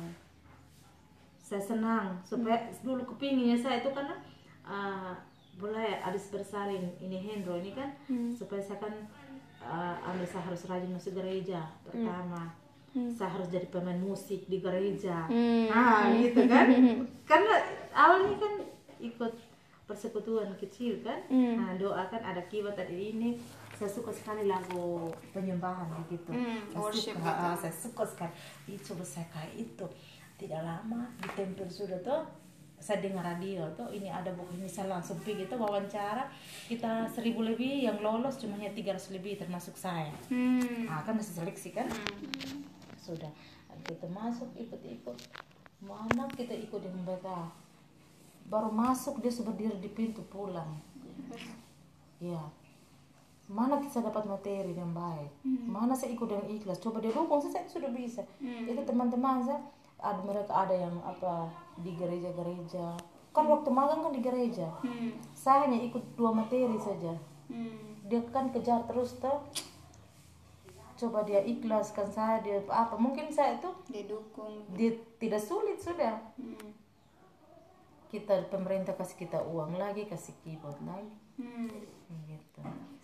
saya senang. Supaya dulu kepinginnya saya itu karena uh, boleh adis bersalin ini Hendro ini kan Hmm. supaya saya kan uh, ambil saya harus rajin masuk gereja pertama. Hmm. saya harus jadi pemain musik di gereja. Hmm. ah gitu kan? Karena awalnya kan ikut persekutuan kecil kan? Hmm. nah doakan ada kibat tadi ini. Saya suka sekali lagu penyembahan begitu. Hmm, saya suka ah, saya suka sekali. Coba saya kayak itu tidak lama di tempel sudah tuh saya dengar radio tuh ini ada buku ini saya langsung pergi itu wawancara kita seribu lebih yang lolos cuma hanya 300 lebih termasuk saya. Hmm. ah kan masih seleksi kan? Sudah. Kita masuk ikut-ikut. Mana kita ikut yang mereka? Baru masuk dia sudah berdiri di pintu pulang. Ya mana kita dapat materi yang baik? Mana saya ikut yang ikhlas? Coba dia dukung saya, saya sudah bisa. Itu teman-teman saya ada mereka ada yang apa di gereja-gereja kan waktu magang kan di gereja Hmm. saya hanya ikut dua materi saja Hmm. dia kan kejar terus tuh coba dia ikhlaskan saya dia apa mungkin saya itu Didukung. dia tidak sulit sudah Hmm. kita pemerintah kasih kita uang lagi kasih keyboard lagi Hmm. gitu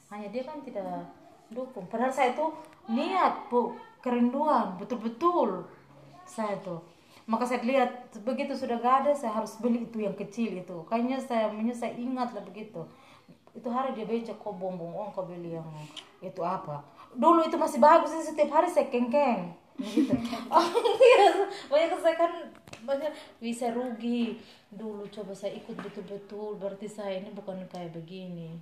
hanya dia kan tidak dukung padahal saya itu niat bu kerinduan betul-betul saya tuh. Maka saya lihat begitu sudah gak ada saya harus beli itu yang kecil itu. Kayaknya saya saya ingat lah begitu. Itu hari dia becek kok bombong oh kau beli yang itu apa? Dulu itu masih bagus sih, setiap hari saya kengkeng. Gitu oh, iya. banyak saya kan banyak bisa rugi. Dulu coba saya ikut betul-betul berarti saya ini bukan kayak begini.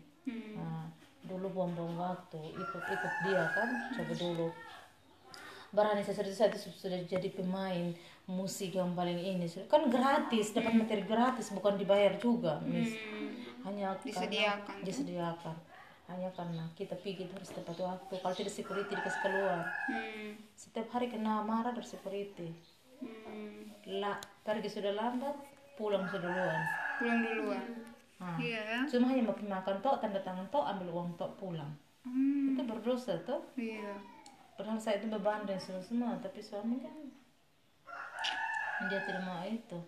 Nah, dulu buang-buang waktu ikut-ikut dia kan coba dulu berani saya sudah itu sudah jadi pemain musik yang paling ini kan gratis dapat materi gratis bukan dibayar juga mis hanya karena- Disediakan. disediakan hanya karena kita pergi itu harus tepat waktu kalau tidak security dikasih keluar Hmm. setiap hari kena marah dari security Hmm. lah pergi sudah lambat pulang sudah duluan Pulang duluan. Nah, Iya ya. cuma hanya mau makan tok tanda tangan tok ambil uang tok pulang Hmm. itu berdosa tuh Iya. Padahal saya itu beban dan semua semua tapi suami kan dia tidak mau itu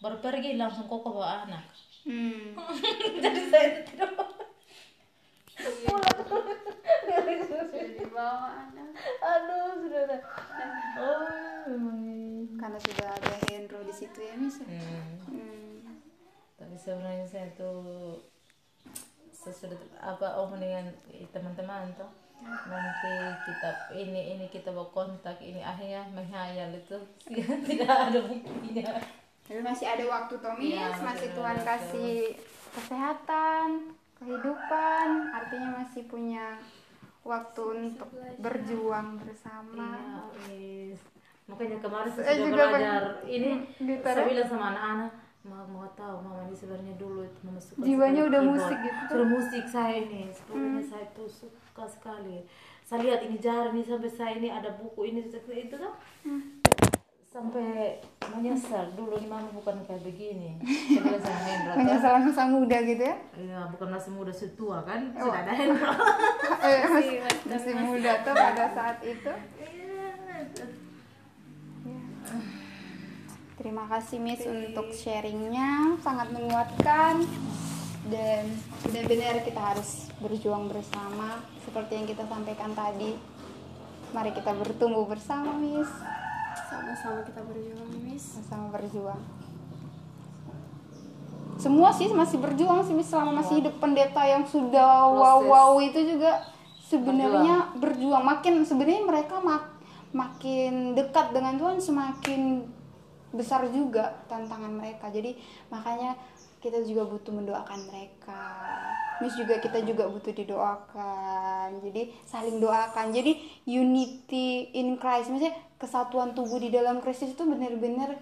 baru pergi langsung koko bawa anak Hmm. jadi saya itu tidak mau aduh sudah oh memang. Karena sudah ada Hendro di situ ya, Miss. Hmm. Hmm. tapi sebenarnya saya tuh saya sudah apa oh dengan teman-teman tuh nanti kita ini ini kita bawa kontak ini akhirnya menghayal itu tidak ada buktinya masih ada waktu Tomis, Iya, masih Tuhan kasih kesehatan, kehidupan, artinya masih punya waktu untuk berjuang bersama. Iya, wis. Makanya kemarin saya sudah juga belajar ini gitar saya ya? bilang sama anak-anak mau mau tahu mama ini sebenarnya dulu itu mama suka Jiwanya udah keyboard. musik gitu. sudah musik saya ini sebenarnya saya tuh suka sekali. Saya lihat ini jarang nih sampai saya ini ada buku ini itu tuh. Sampai menyesal. Dulu nih mama bukan kayak begini. Hendra Menyesal masa muda gitu ya? Iya, bukan masih muda setua kan? Oh. sudah ada Hendra. Eh, masih, masih muda tuh pada saat itu. Iya, tuh. Terima kasih Miss untuk sharingnya, sangat menguatkan dan benar-benar kita harus berjuang bersama seperti yang kita sampaikan tadi. Mari kita bertumbuh bersama Miss, Sama-sama kita berjuang, Miss. sama berjuang. Semua sih masih berjuang sih Miss selama masih hidup pendeta yang sudah wow wow itu juga sebenarnya berjuang. Makin sebenarnya mereka mak- makin dekat dengan Tuhan semakin besar juga tantangan mereka. Jadi makanya kita juga butuh mendoakan mereka. Miss juga kita juga butuh didoakan. Jadi saling doakan. Jadi unity in Christ. Maksudnya kesatuan tubuh di dalam Kristus itu benar-benar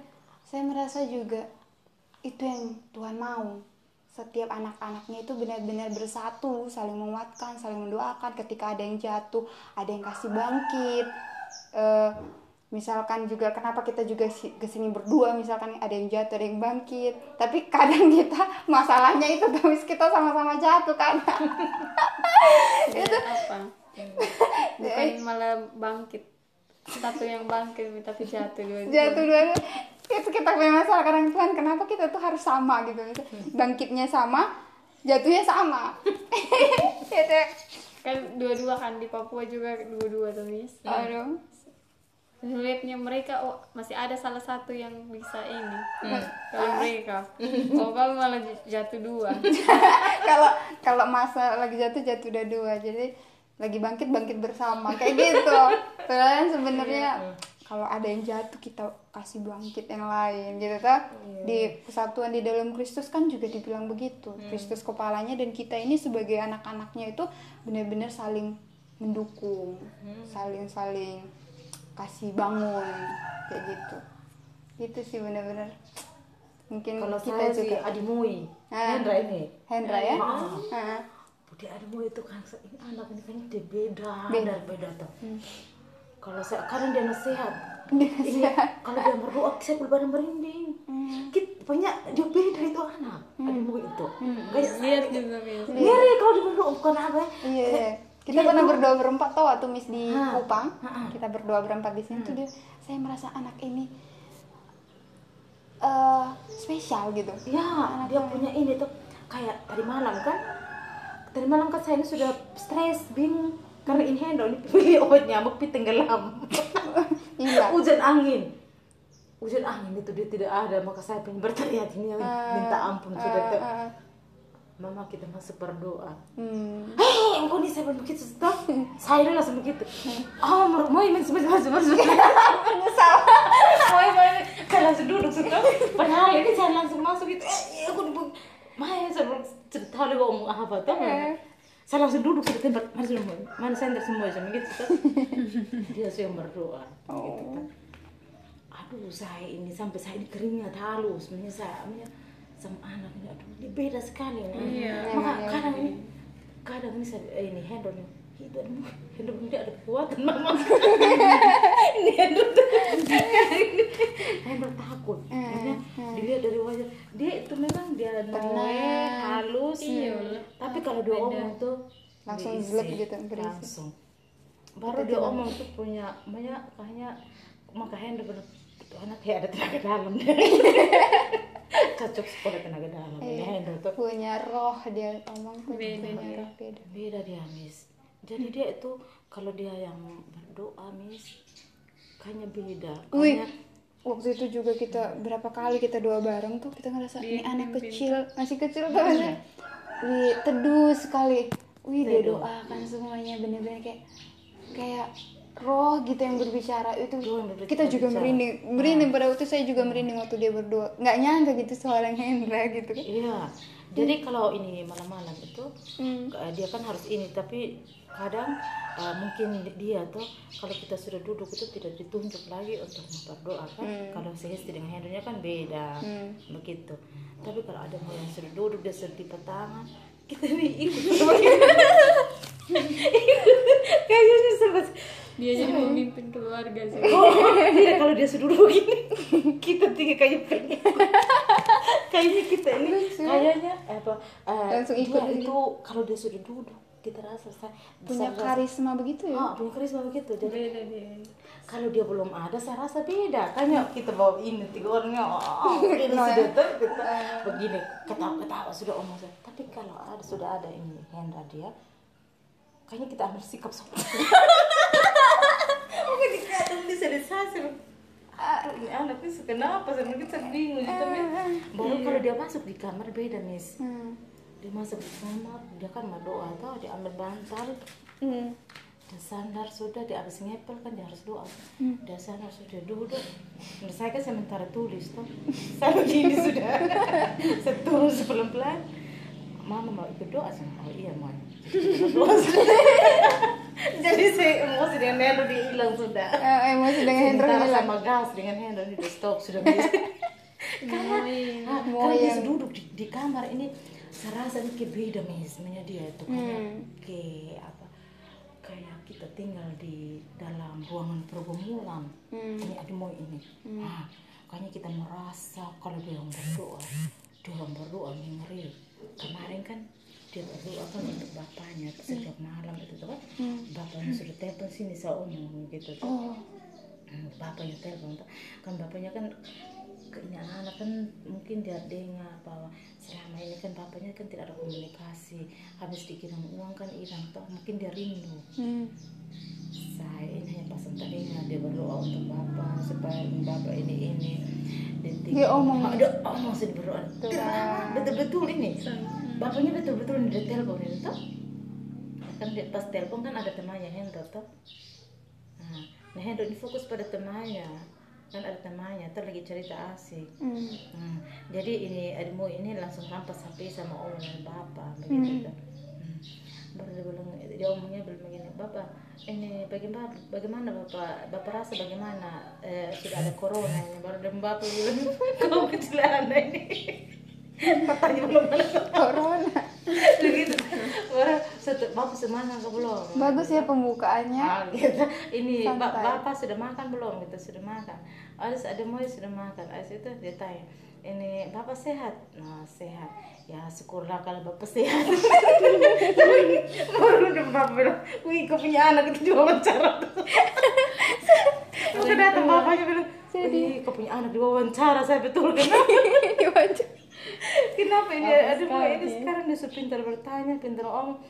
saya merasa juga itu yang Tuhan mau. Setiap anak-anaknya itu benar-benar bersatu saling menguatkan saling mendoakan. Ketika ada yang jatuh ada yang kasih bangkit Eh, misalkan juga kenapa kita juga si- ke sini berdua? Misalkan ada yang jatuh ada yang bangkit. Tapi kadang kita masalahnya itu terus kita sama-sama jatuh kan? Itu apa? Bukan malah bangkit. Satu yang bangkit tapi jatuh dua jatuh dua itu. Kita punya masalah kadang Tuhan kenapa kita tuh harus sama? Gitu. Bangkitnya sama jatuhnya sama. Gitu kan dua-dua kan di Papua juga dua-dua tuh aduh lihatnya mereka oh masih ada salah satu yang bisa ini. Kalau mereka. Kamu malah jatuh dua. Kalau kalau masa lagi jatuh jatuh udah dua. Jadi lagi bangkit bangkit bersama. Kayak gitu. Padahal sebenarnya kalau ada yang jatuh kita kasih bangkit yang lain gitu kan di kesatuan di dalam Kristus kan juga dibilang begitu. Kristus kepalanya dan kita ini sebagai anak-anaknya itu benar-benar saling mendukung saling saling kasih bangun kayak gitu itu sih benar-benar mungkin Kalau kita saya juga Adimui, Ah. Hendra ini. Hendra ya Ah. Ah. Budi Adimui itu kan ini anak ini kan dia beda, Beda. beda tuh. Kalau saya kadang dia nasihat, ini kalau dia berdoa saya benar merinding. Hmm. Kita banyak dia beda itu anak, Adimui itu. Kayak lihat juga ngeri kalau dia berdoa bukan apa. Iya, iya. Kita pernah berdoa berempat tau waktu Miss di Ha. Kupang. Ha-ha. Kita berdoa berempat di sini tuh dia saya merasa anak ini eh spesial gitu. Ya, dia punya ini tuh kayak tadi malam kan. Tadi malam kan saya ini sudah stres, bingung karena ini Hendra ini pilih obat nyamuk pi tenggelam. Iya. Hujan angin. Hujan angin itu dia tidak ada, maka saya pengen berteriak ini minta ampun sudah tuh. Eh, eh, Mama kita masuk berdoa. hmm. Hei, engkau nih saya belum begitu sudah. Saya ini langsung begitu. Oh, mau mau main sebentar sebentar sebentar. Menyesal. Mau main saya langsung duduk sudah. Padahal ini saya langsung masuk gitu. Eh, aku duduk. Maya saya cerita dia ngomong apa tuh. Saya langsung duduk di tempat mana semua, mana sender semua sama gitu. Dia yang berdoa. Gitu, tuh. Aduh, saya ini sampai saya ini keringat halus, menyesal, sama anak ini. Aduh, ini beda sekali. Iya. Maka kadang ini, kadang ini saya eh, ini handle nih. Itu handle ini ada kekuatan mama. ini handle handle takut. Maksudnya, dilihat dari wajah dia itu memang dia noe, halus. Iya. Tapi kalau dia omong tuh Langsung zelep gitu, berisi. Langsung. Baru dia omong tuh punya banyak kayaknya maka handle bener itu anak kayak ada tenaga dalam deh. Cocok sekolah tenaga dalam ini handle tuh. Punya roh dia ngomong. Beda punya dia. roh beda. beda dia miss jadi dia itu kalau dia yang berdoa miss kayaknya beda Wih, kayaknya waktu itu juga kita berapa kali kita doa bareng tuh kita ngerasa ini anak kecil masih kecil tuh maksudnya. Wih, teduh sekali. Wih, dia doakan semuanya bener-bener kayak kayak roh gitu yang berbicara itu berbicara. kita juga merinding. Merinding pada waktu saya juga merinding waktu dia berdoa nggak nyangka gitu seorang Hendra gitu kan. Iya. Jadi kalau ini malam-malam itu Hmm. eh, dia kan harus ini tapi kadang eh, mungkin dia tuh kalau kita sudah duduk itu tidak ditunjuk lagi untuk berdoa kan kalau sehesti dengan handlenya kan beda Hmm. begitu. Tapi kalau ada mau yang sudah duduk dia sudah tipe tangan kita ini ikut. Kayaknya sempat dia jadi pemimpin keluarga sih. Oh, tidak kalau dia sudah duduk begini kita tinggi kayak kayaknya kita ini kayaknya apa eh, Langsung ikut dia. itu kalau dia sudah duduk kita rasa saya punya karisma begitu ya? Ah, punya karisma begitu. Jadi beda dia. kalau dia belum ada saya rasa beda. Kayaknya kita bawa ini tiga orangnya oh, ini sudah tuh kita begini ketawa ketawa sudah omong saya. tapi kalau ada sudah ada ini Hendra dia kayaknya kita ambil sikap sopan bisa disasar. Ini anak ini kenapa sama kita bingung tapi baru kalau dia masuk di kamar beda miss. Hmm. dia masuk di kamar dia kan mau doa tau? Dia ambil bantal. Hmm. dia sandar sudah dia habis ngepel kan dia harus doa. Dia sandar sudah duduk. Menurut saya kan sementara tulis tuh saya begini sudah. Saya turun pelan pelan. Mama mau ikut doa sama oh iya mau berdoa jadi saya emosi dengan Hendro dia hilang sudah. Eh, emosi dengan Hendro Sementara hilang. sama gas dengan Hendro ini udah stop sudah bisa. Karena ah, Mau kalau dia yang- duduk di, di kamar ini saya rasa ini kayak beda sebenarnya dia itu. Kayak Hmm. kayak apa kayak kita tinggal di dalam ruangan pergumulan. Hmm. ini ademo ini. Ah, kayaknya kita merasa kalau dia yang berdoa dia yang berdoa nih ngeri. Kemarin kan dia berdoa kan untuk bapaknya. Setiap malam itu tuh kan Hmm. bapaknya sudah telepon sini saya omong gitu tuh Oh. Hmm, bapaknya telepon kan bapaknya kan ini anak kan mungkin dia dengar bahwa selama ini kan bapaknya kan tidak ada komunikasi. Habis dikirim uang kan hilang toh mungkin dia rindu. Hmm. saya ini hanya pasang telinga dia berdoa untuk bapak supaya bapak ini ini. Dia omong. ada omong sedih berdoa. Betul betul ini bapaknya betul betul di telepon itu toh kan dia pas telepon kan ada temannya Hendro toh nah, nah Hendro ini fokus pada temannya kan ada temannya tuh lagi cerita asik Hmm. Hmm, jadi ini admu ini langsung rampas HP sama omongan bapak begitu kan. Hmm. Baru dia bilang dia omongnya bilang begini, bapak ini bagaimana bagaimana bapak bapak rasa bagaimana eh, sudah ada corona ini baru dia bapak bilang kau kecelakaan ini. Corona. begitu. Baru satu bapak ke belum? Bagus ya pembukaannya. Ah, gitu. Ini ba- bapak sudah makan belum? Gitu sudah makan. Harus ada mau sudah makan. Harus itu dia tanya. Ini bapak sehat? Nah sehat. Ya syukurlah kalau bapak sehat. Baru udah bapak bilang, wih kau punya anak itu diwawancara. Maka datang bapaknya bilang, wih kau punya anak diwawancara. Saya betul kenapa? Kenapa ini ada sekali. ini sekarang dia suka pintar bertanya, pintar om.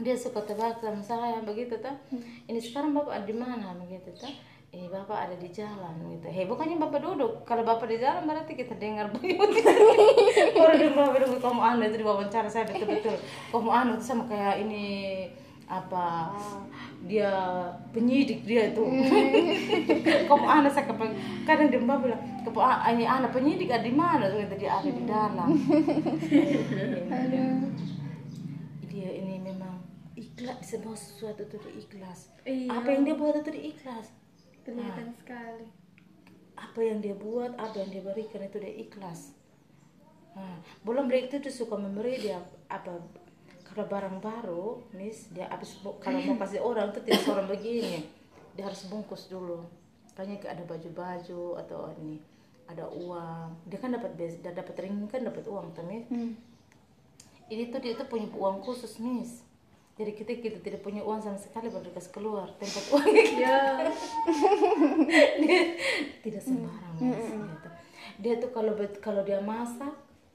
Dia suka tebak sama saya begitu tuh. Ini sekarang bapak ada di mana begitu tuh. Ini bapak ada di jalan gitu. Hei bukannya bapak duduk. Kalau bapak di jalan berarti kita dengar. Baru dia bapak bilang kamu anu itu di wawancara saya betul-betul. Kamu anu itu sama kayak ini apa dia penyidik dia tuh kamu anak saya kepen- kadang dia mbak bilang kepo ini anak penyidik ada di mana? Tuh dia ada di dalam. Aduh. dia ini memang ikhlas semua sesuatu itu ikhlas. Iya. apa yang dia buat itu ikhlas. Kelihatan sekali. Apa yang dia buat apa yang dia berikan itu dia ikhlas. Nah, belum dari itu suka memberi dia apa kalau barang baru mis dia habis kalau mau kasih orang itu tidak orang begini. Dia harus bungkus dulu. Kayaknya kayak ada baju-baju atau ini ada uang. Dia kan dapat dia dapat ring kan dapat uang tuh mis Hmm. ini tuh dia tuh punya uang khusus mis jadi kita kita tidak punya uang sama sekali baru dikasih keluar tempat uang. Ya. Dia tidak sembarang Mas, gitu. dia tuh kalau kalau dia masak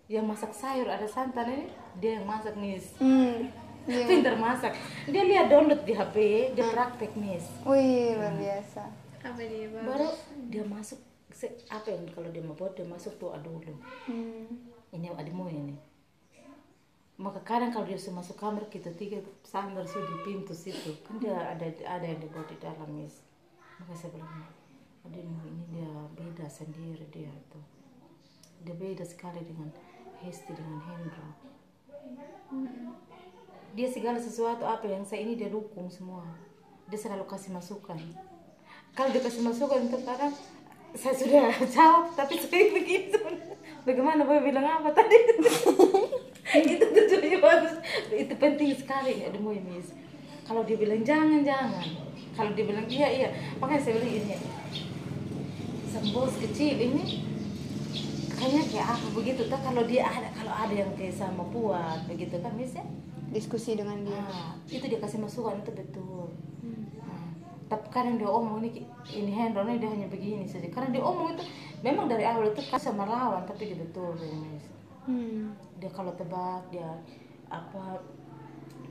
yang masak sayur ada santan ini dia yang masak nis. Hmm. pintar masak. Dia lihat download di hp dia praktek nis. Wih, luar biasa. apa dia bang. Baru dia masuk se- apa yang kalau dia mau buat dia masuk doa dulu Hmm. ini ademu ini. Maka kadang kalau dia sudah masuk kamar kita tiga sambar sudah di pintu situ. Kan dia ada ada yang dibuat di dalam mis maka saya bilang ini dia beda sendiri dia tuh. Dia beda sekali dengan Hesti dengan Hendro. Dia segala sesuatu apa yang saya ini dia dukung semua. Dia selalu kasih masukan. Kalau dia kasih masukan itu kadang saya sudah jawab tapi saya begitu. Bagaimana boy bilang apa tadi? Itu tujuannya bagus. Itu penting sekali ya demo mis kalau dia bilang jangan jangan. Kalau dia bilang iya iya. Makanya saya bilang ini sang bos kecil ini kayaknya kayak apa begitu tak kalau dia ada kalau ada yang kayak sama buat begitu kan mis ya Diskusi dengan dia. Nah, itu dia kasih masukan itu betul. Nah, tapi kadang dia omong ini ini Hendro ini dia hanya begini saja. Karena dia omong itu memang dari awal itu kan sama lawan tapi dia betul. Hmm. Dia kalau tebak dia apa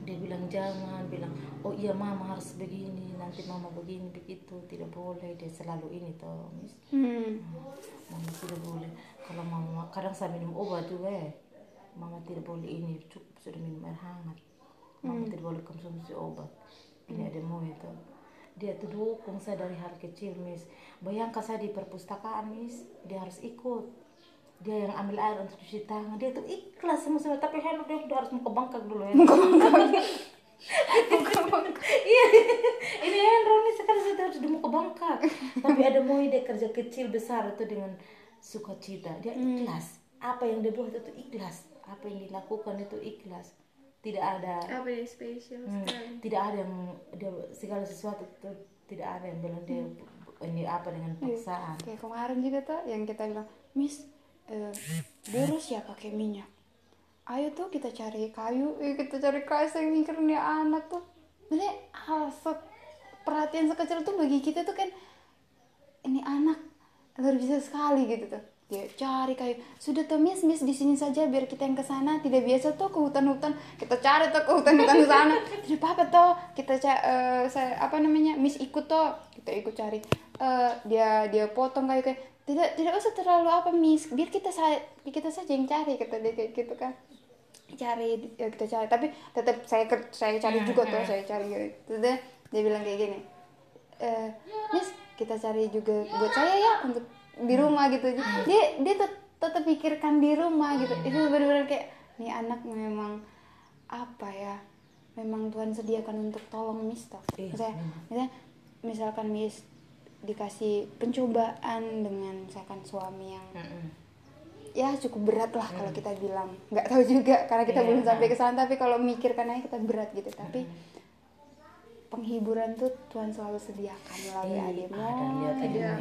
dia bilang jangan bilang oh iya mama harus begini nanti mama begini begitu tidak boleh dia selalu ini toh Miss. Hmm. Mama tidak boleh. Kalau mama kadang saya minum obat juga ya. Mama tidak boleh ini cukup sudah minum air hangat. Mama tidak boleh konsumsi obat. Ini ada mau itu. Dia tuh dukung saya dari hal kecil, Miss. Bayangkan saya di perpustakaan, Miss. Dia harus ikut. dia yang ambil air untuk cuci tangan dia tuh ikhlas semua semua tapi Heno dia udah harus muka bangkak dulu ya iya ini Henro nih sekarang sudah harus di muka bangkak tapi ada mau dia kerja kecil besar itu dengan sukacita. Dia ikhlas. Apa yang dia buat itu ikhlas. Apa yang dilakukan itu ikhlas. Tidak ada apa yang spesial Hmm, sekali? Tidak ada yang dia segala sesuatu itu tidak ada yang bilang dia ini apa dengan paksaan. Kayak kemarin juga tuh yang kita bilang miss boros ya pakai minyak. Ayo tuh kita cari kayu eh, kita cari kayu saya mikir nih anak tuh. Jadi hal perhatian sekecil tuh bagi kita tuh kan ini anak luar biasa sekali gitu tuh. Dia cari kayu. Sudah tuh miss miss di sini saja biar kita yang ke sana. Tidak biasa tuh ke hutan-hutan. Kita cari tuh ke hutan-hutan sana. Tidak apa-apa toh kita ca- eh, saya apa namanya miss ikut toh kita ikut cari. Eh, dia dia potong kayu kayak tidak tidak usah terlalu apa miss. Biar kita saya kita saja yang cari kata dia kayak gitu kan. Cari ya kita cari. Tapi tetap saya saya cari juga tuh saya cari. Gitu dia, dia bilang kayak gini eh miss kita cari juga buat saya ya untuk di rumah gitu. Dia dia tet- tetap pikirkan di rumah gitu. Itu benar-benar kayak nih anak memang apa ya memang Tuhan sediakan untuk tolong miss toh. Iya, misalnya, misalnya misalkan miss dikasih pencobaan dengan misalkan suami yang ya cukup berat lah kalau kita bilang. Nggak tahu juga karena kita Iya. belum sampai ke sana tapi kalau mikirkan aja kita berat gitu. Tapi penghiburan tuh Tuhan selalu sediakan melalui Eh, adikmu ada Iya.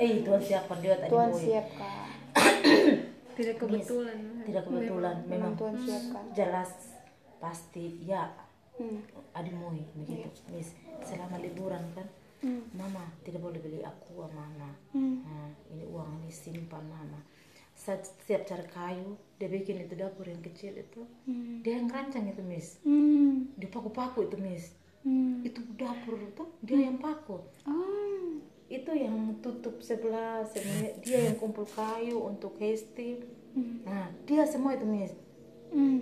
Eh, Tuhan siapkan lihat Tuhan Adimoy. siapkan tidak kebetulan Tidak kebetulan, memang memang Tuhan siapkan jelas pasti ya hmm. Begitu. Miss, selama liburan kan, Hmm. Mama tidak boleh beli aqua Mama. Hmm. Nah, ini uang ini simpan Mama. Saat setiap cari kayu, dia bikin itu dapur yang kecil itu. Hmm. Dia yang rancang itu, Miss. Hmm. Dia paku-paku itu, Miss. Hmm. Itu dapur itu dia yang paku. Oh. itu yang tutup sebelah sebenarnya dia yang kumpul kayu untuk Hesti nah dia semua itu mis Hmm.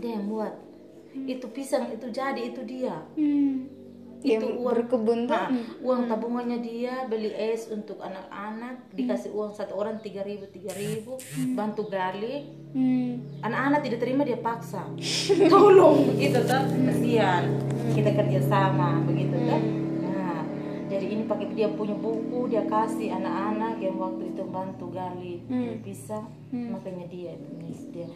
dia yang buat itu pisang itu jadi itu dia Hmm. Itu uang. berkebun tuh Nah, uang tabungannya dia beli es untuk anak-anak dikasih uang satu orang tiga ribu tiga ribu bantu gali. Hmm. anak-anak tidak terima dia paksa. Tolong begitu tuh kasihan kita kerja sama begitu tuh nah jadi ini pakai dia punya buku dia kasih anak-anak yang waktu itu bantu gali. Pisang makanya dia dia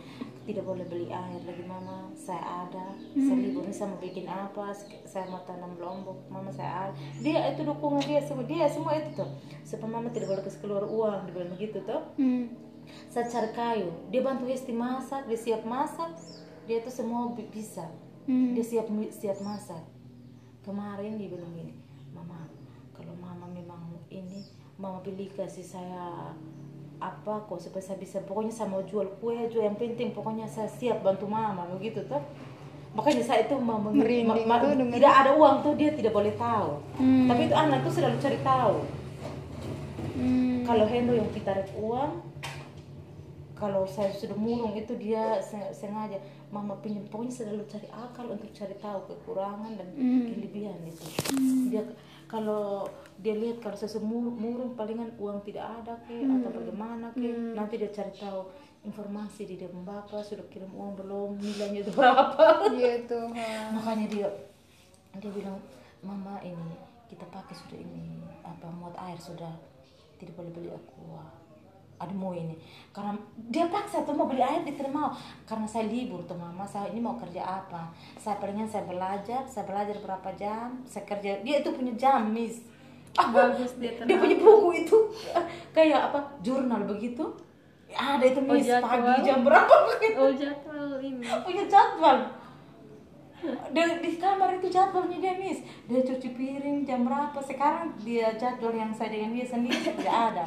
tidak boleh beli air lagi mama. Saya ada. Saya libur ini saya mau bikin apa saya mau tanam lombok. Mama saya ada. Dia itu dukungan dia semua. Dia semua itu tuh. Supaya mama tidak boleh kasih keluar uang dia bilang begitu tuh. Hmm. saya cari kayu. Dia bantu Hesti masak dia siap masak. Dia tuh semua bi- bisa. Hmm. dia siap siap masak. Kemarin dia bilang gini mama kalau mama memang ini mama pilih kasih saya apa kok supaya saya bisa pokoknya saya mau jual kue jual yang penting pokoknya saya siap bantu mama begitu tuh makanya saya itu mama Merinding ma- ma- tuh dengar. tidak ada uang tuh dia tidak boleh tahu. Hmm. tapi itu anak tuh selalu cari tahu. Hmm. kalau Hendo yang kita tarik uang kalau saya sudah murung itu dia se- sengaja. Mama pinjam pokoknya selalu cari akal untuk cari tahu kekurangan dan kelebihan itu. Dia kalau dia lihat kalau saya murung, palingan uang tidak ada ke atau bagaimana ke nanti dia cari tahu informasi di dia bapak sudah kirim uang belum nilainya itu berapa. Iya makanya dia dia bilang mama ini kita pakai sudah ini apa muat air sudah tidak boleh beli aqua. Ada mau ini. Karena dia paksa tuh mau beli air dia tidak mau karena saya libur tuh mama. Saya ini mau kerja apa? Saya palingan saya belajar saya belajar berapa jam saya kerja. Dia itu punya jam miss bagus dia dia punya buku itu. Kayak apa? Jurnal begitu. Ada itu miss jadwal. pagi jam berapa begitu. Oh jadwal ini. Punya jadwal. Di, di kamar itu jadwalnya dia mis dia cuci piring jam berapa? Sekarang dia jadwal yang saya dengan dia sendiri. Tidak ada.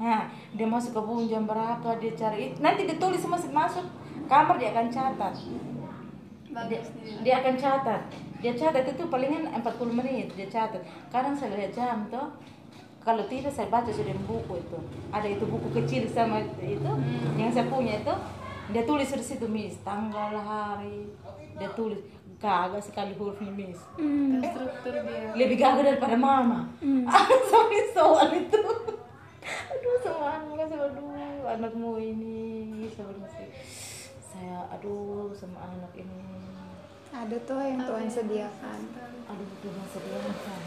Nah dia masuk ke kebun jam berapa dia cari nanti dia tulis masuk masuk kamar dia akan catat. Dia, dia akan catat dia catat itu palingan 40 menit dia catat kadang saya lihat jam tuh kalau tidak saya baca sudah di buku itu ada itu buku kecil sama itu yang saya punya itu dia tulis di situ mis tanggal hari dia tulis gagah sekali hurufnya mis. Struktur dia lebih gagah daripada mama sampai soal itu aduh sama kan sama aduh anakmu ini saya aduh sama anak ini ada tuh yang Tuhan sediakan aduh Tuhan sediakan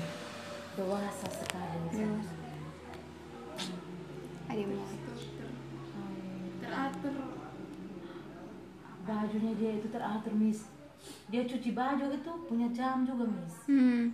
dewasa sekali Hmm. ada mau teratur. Bajunya dia itu teratur miss. Dia cuci baju itu punya jam juga miss. Hmm.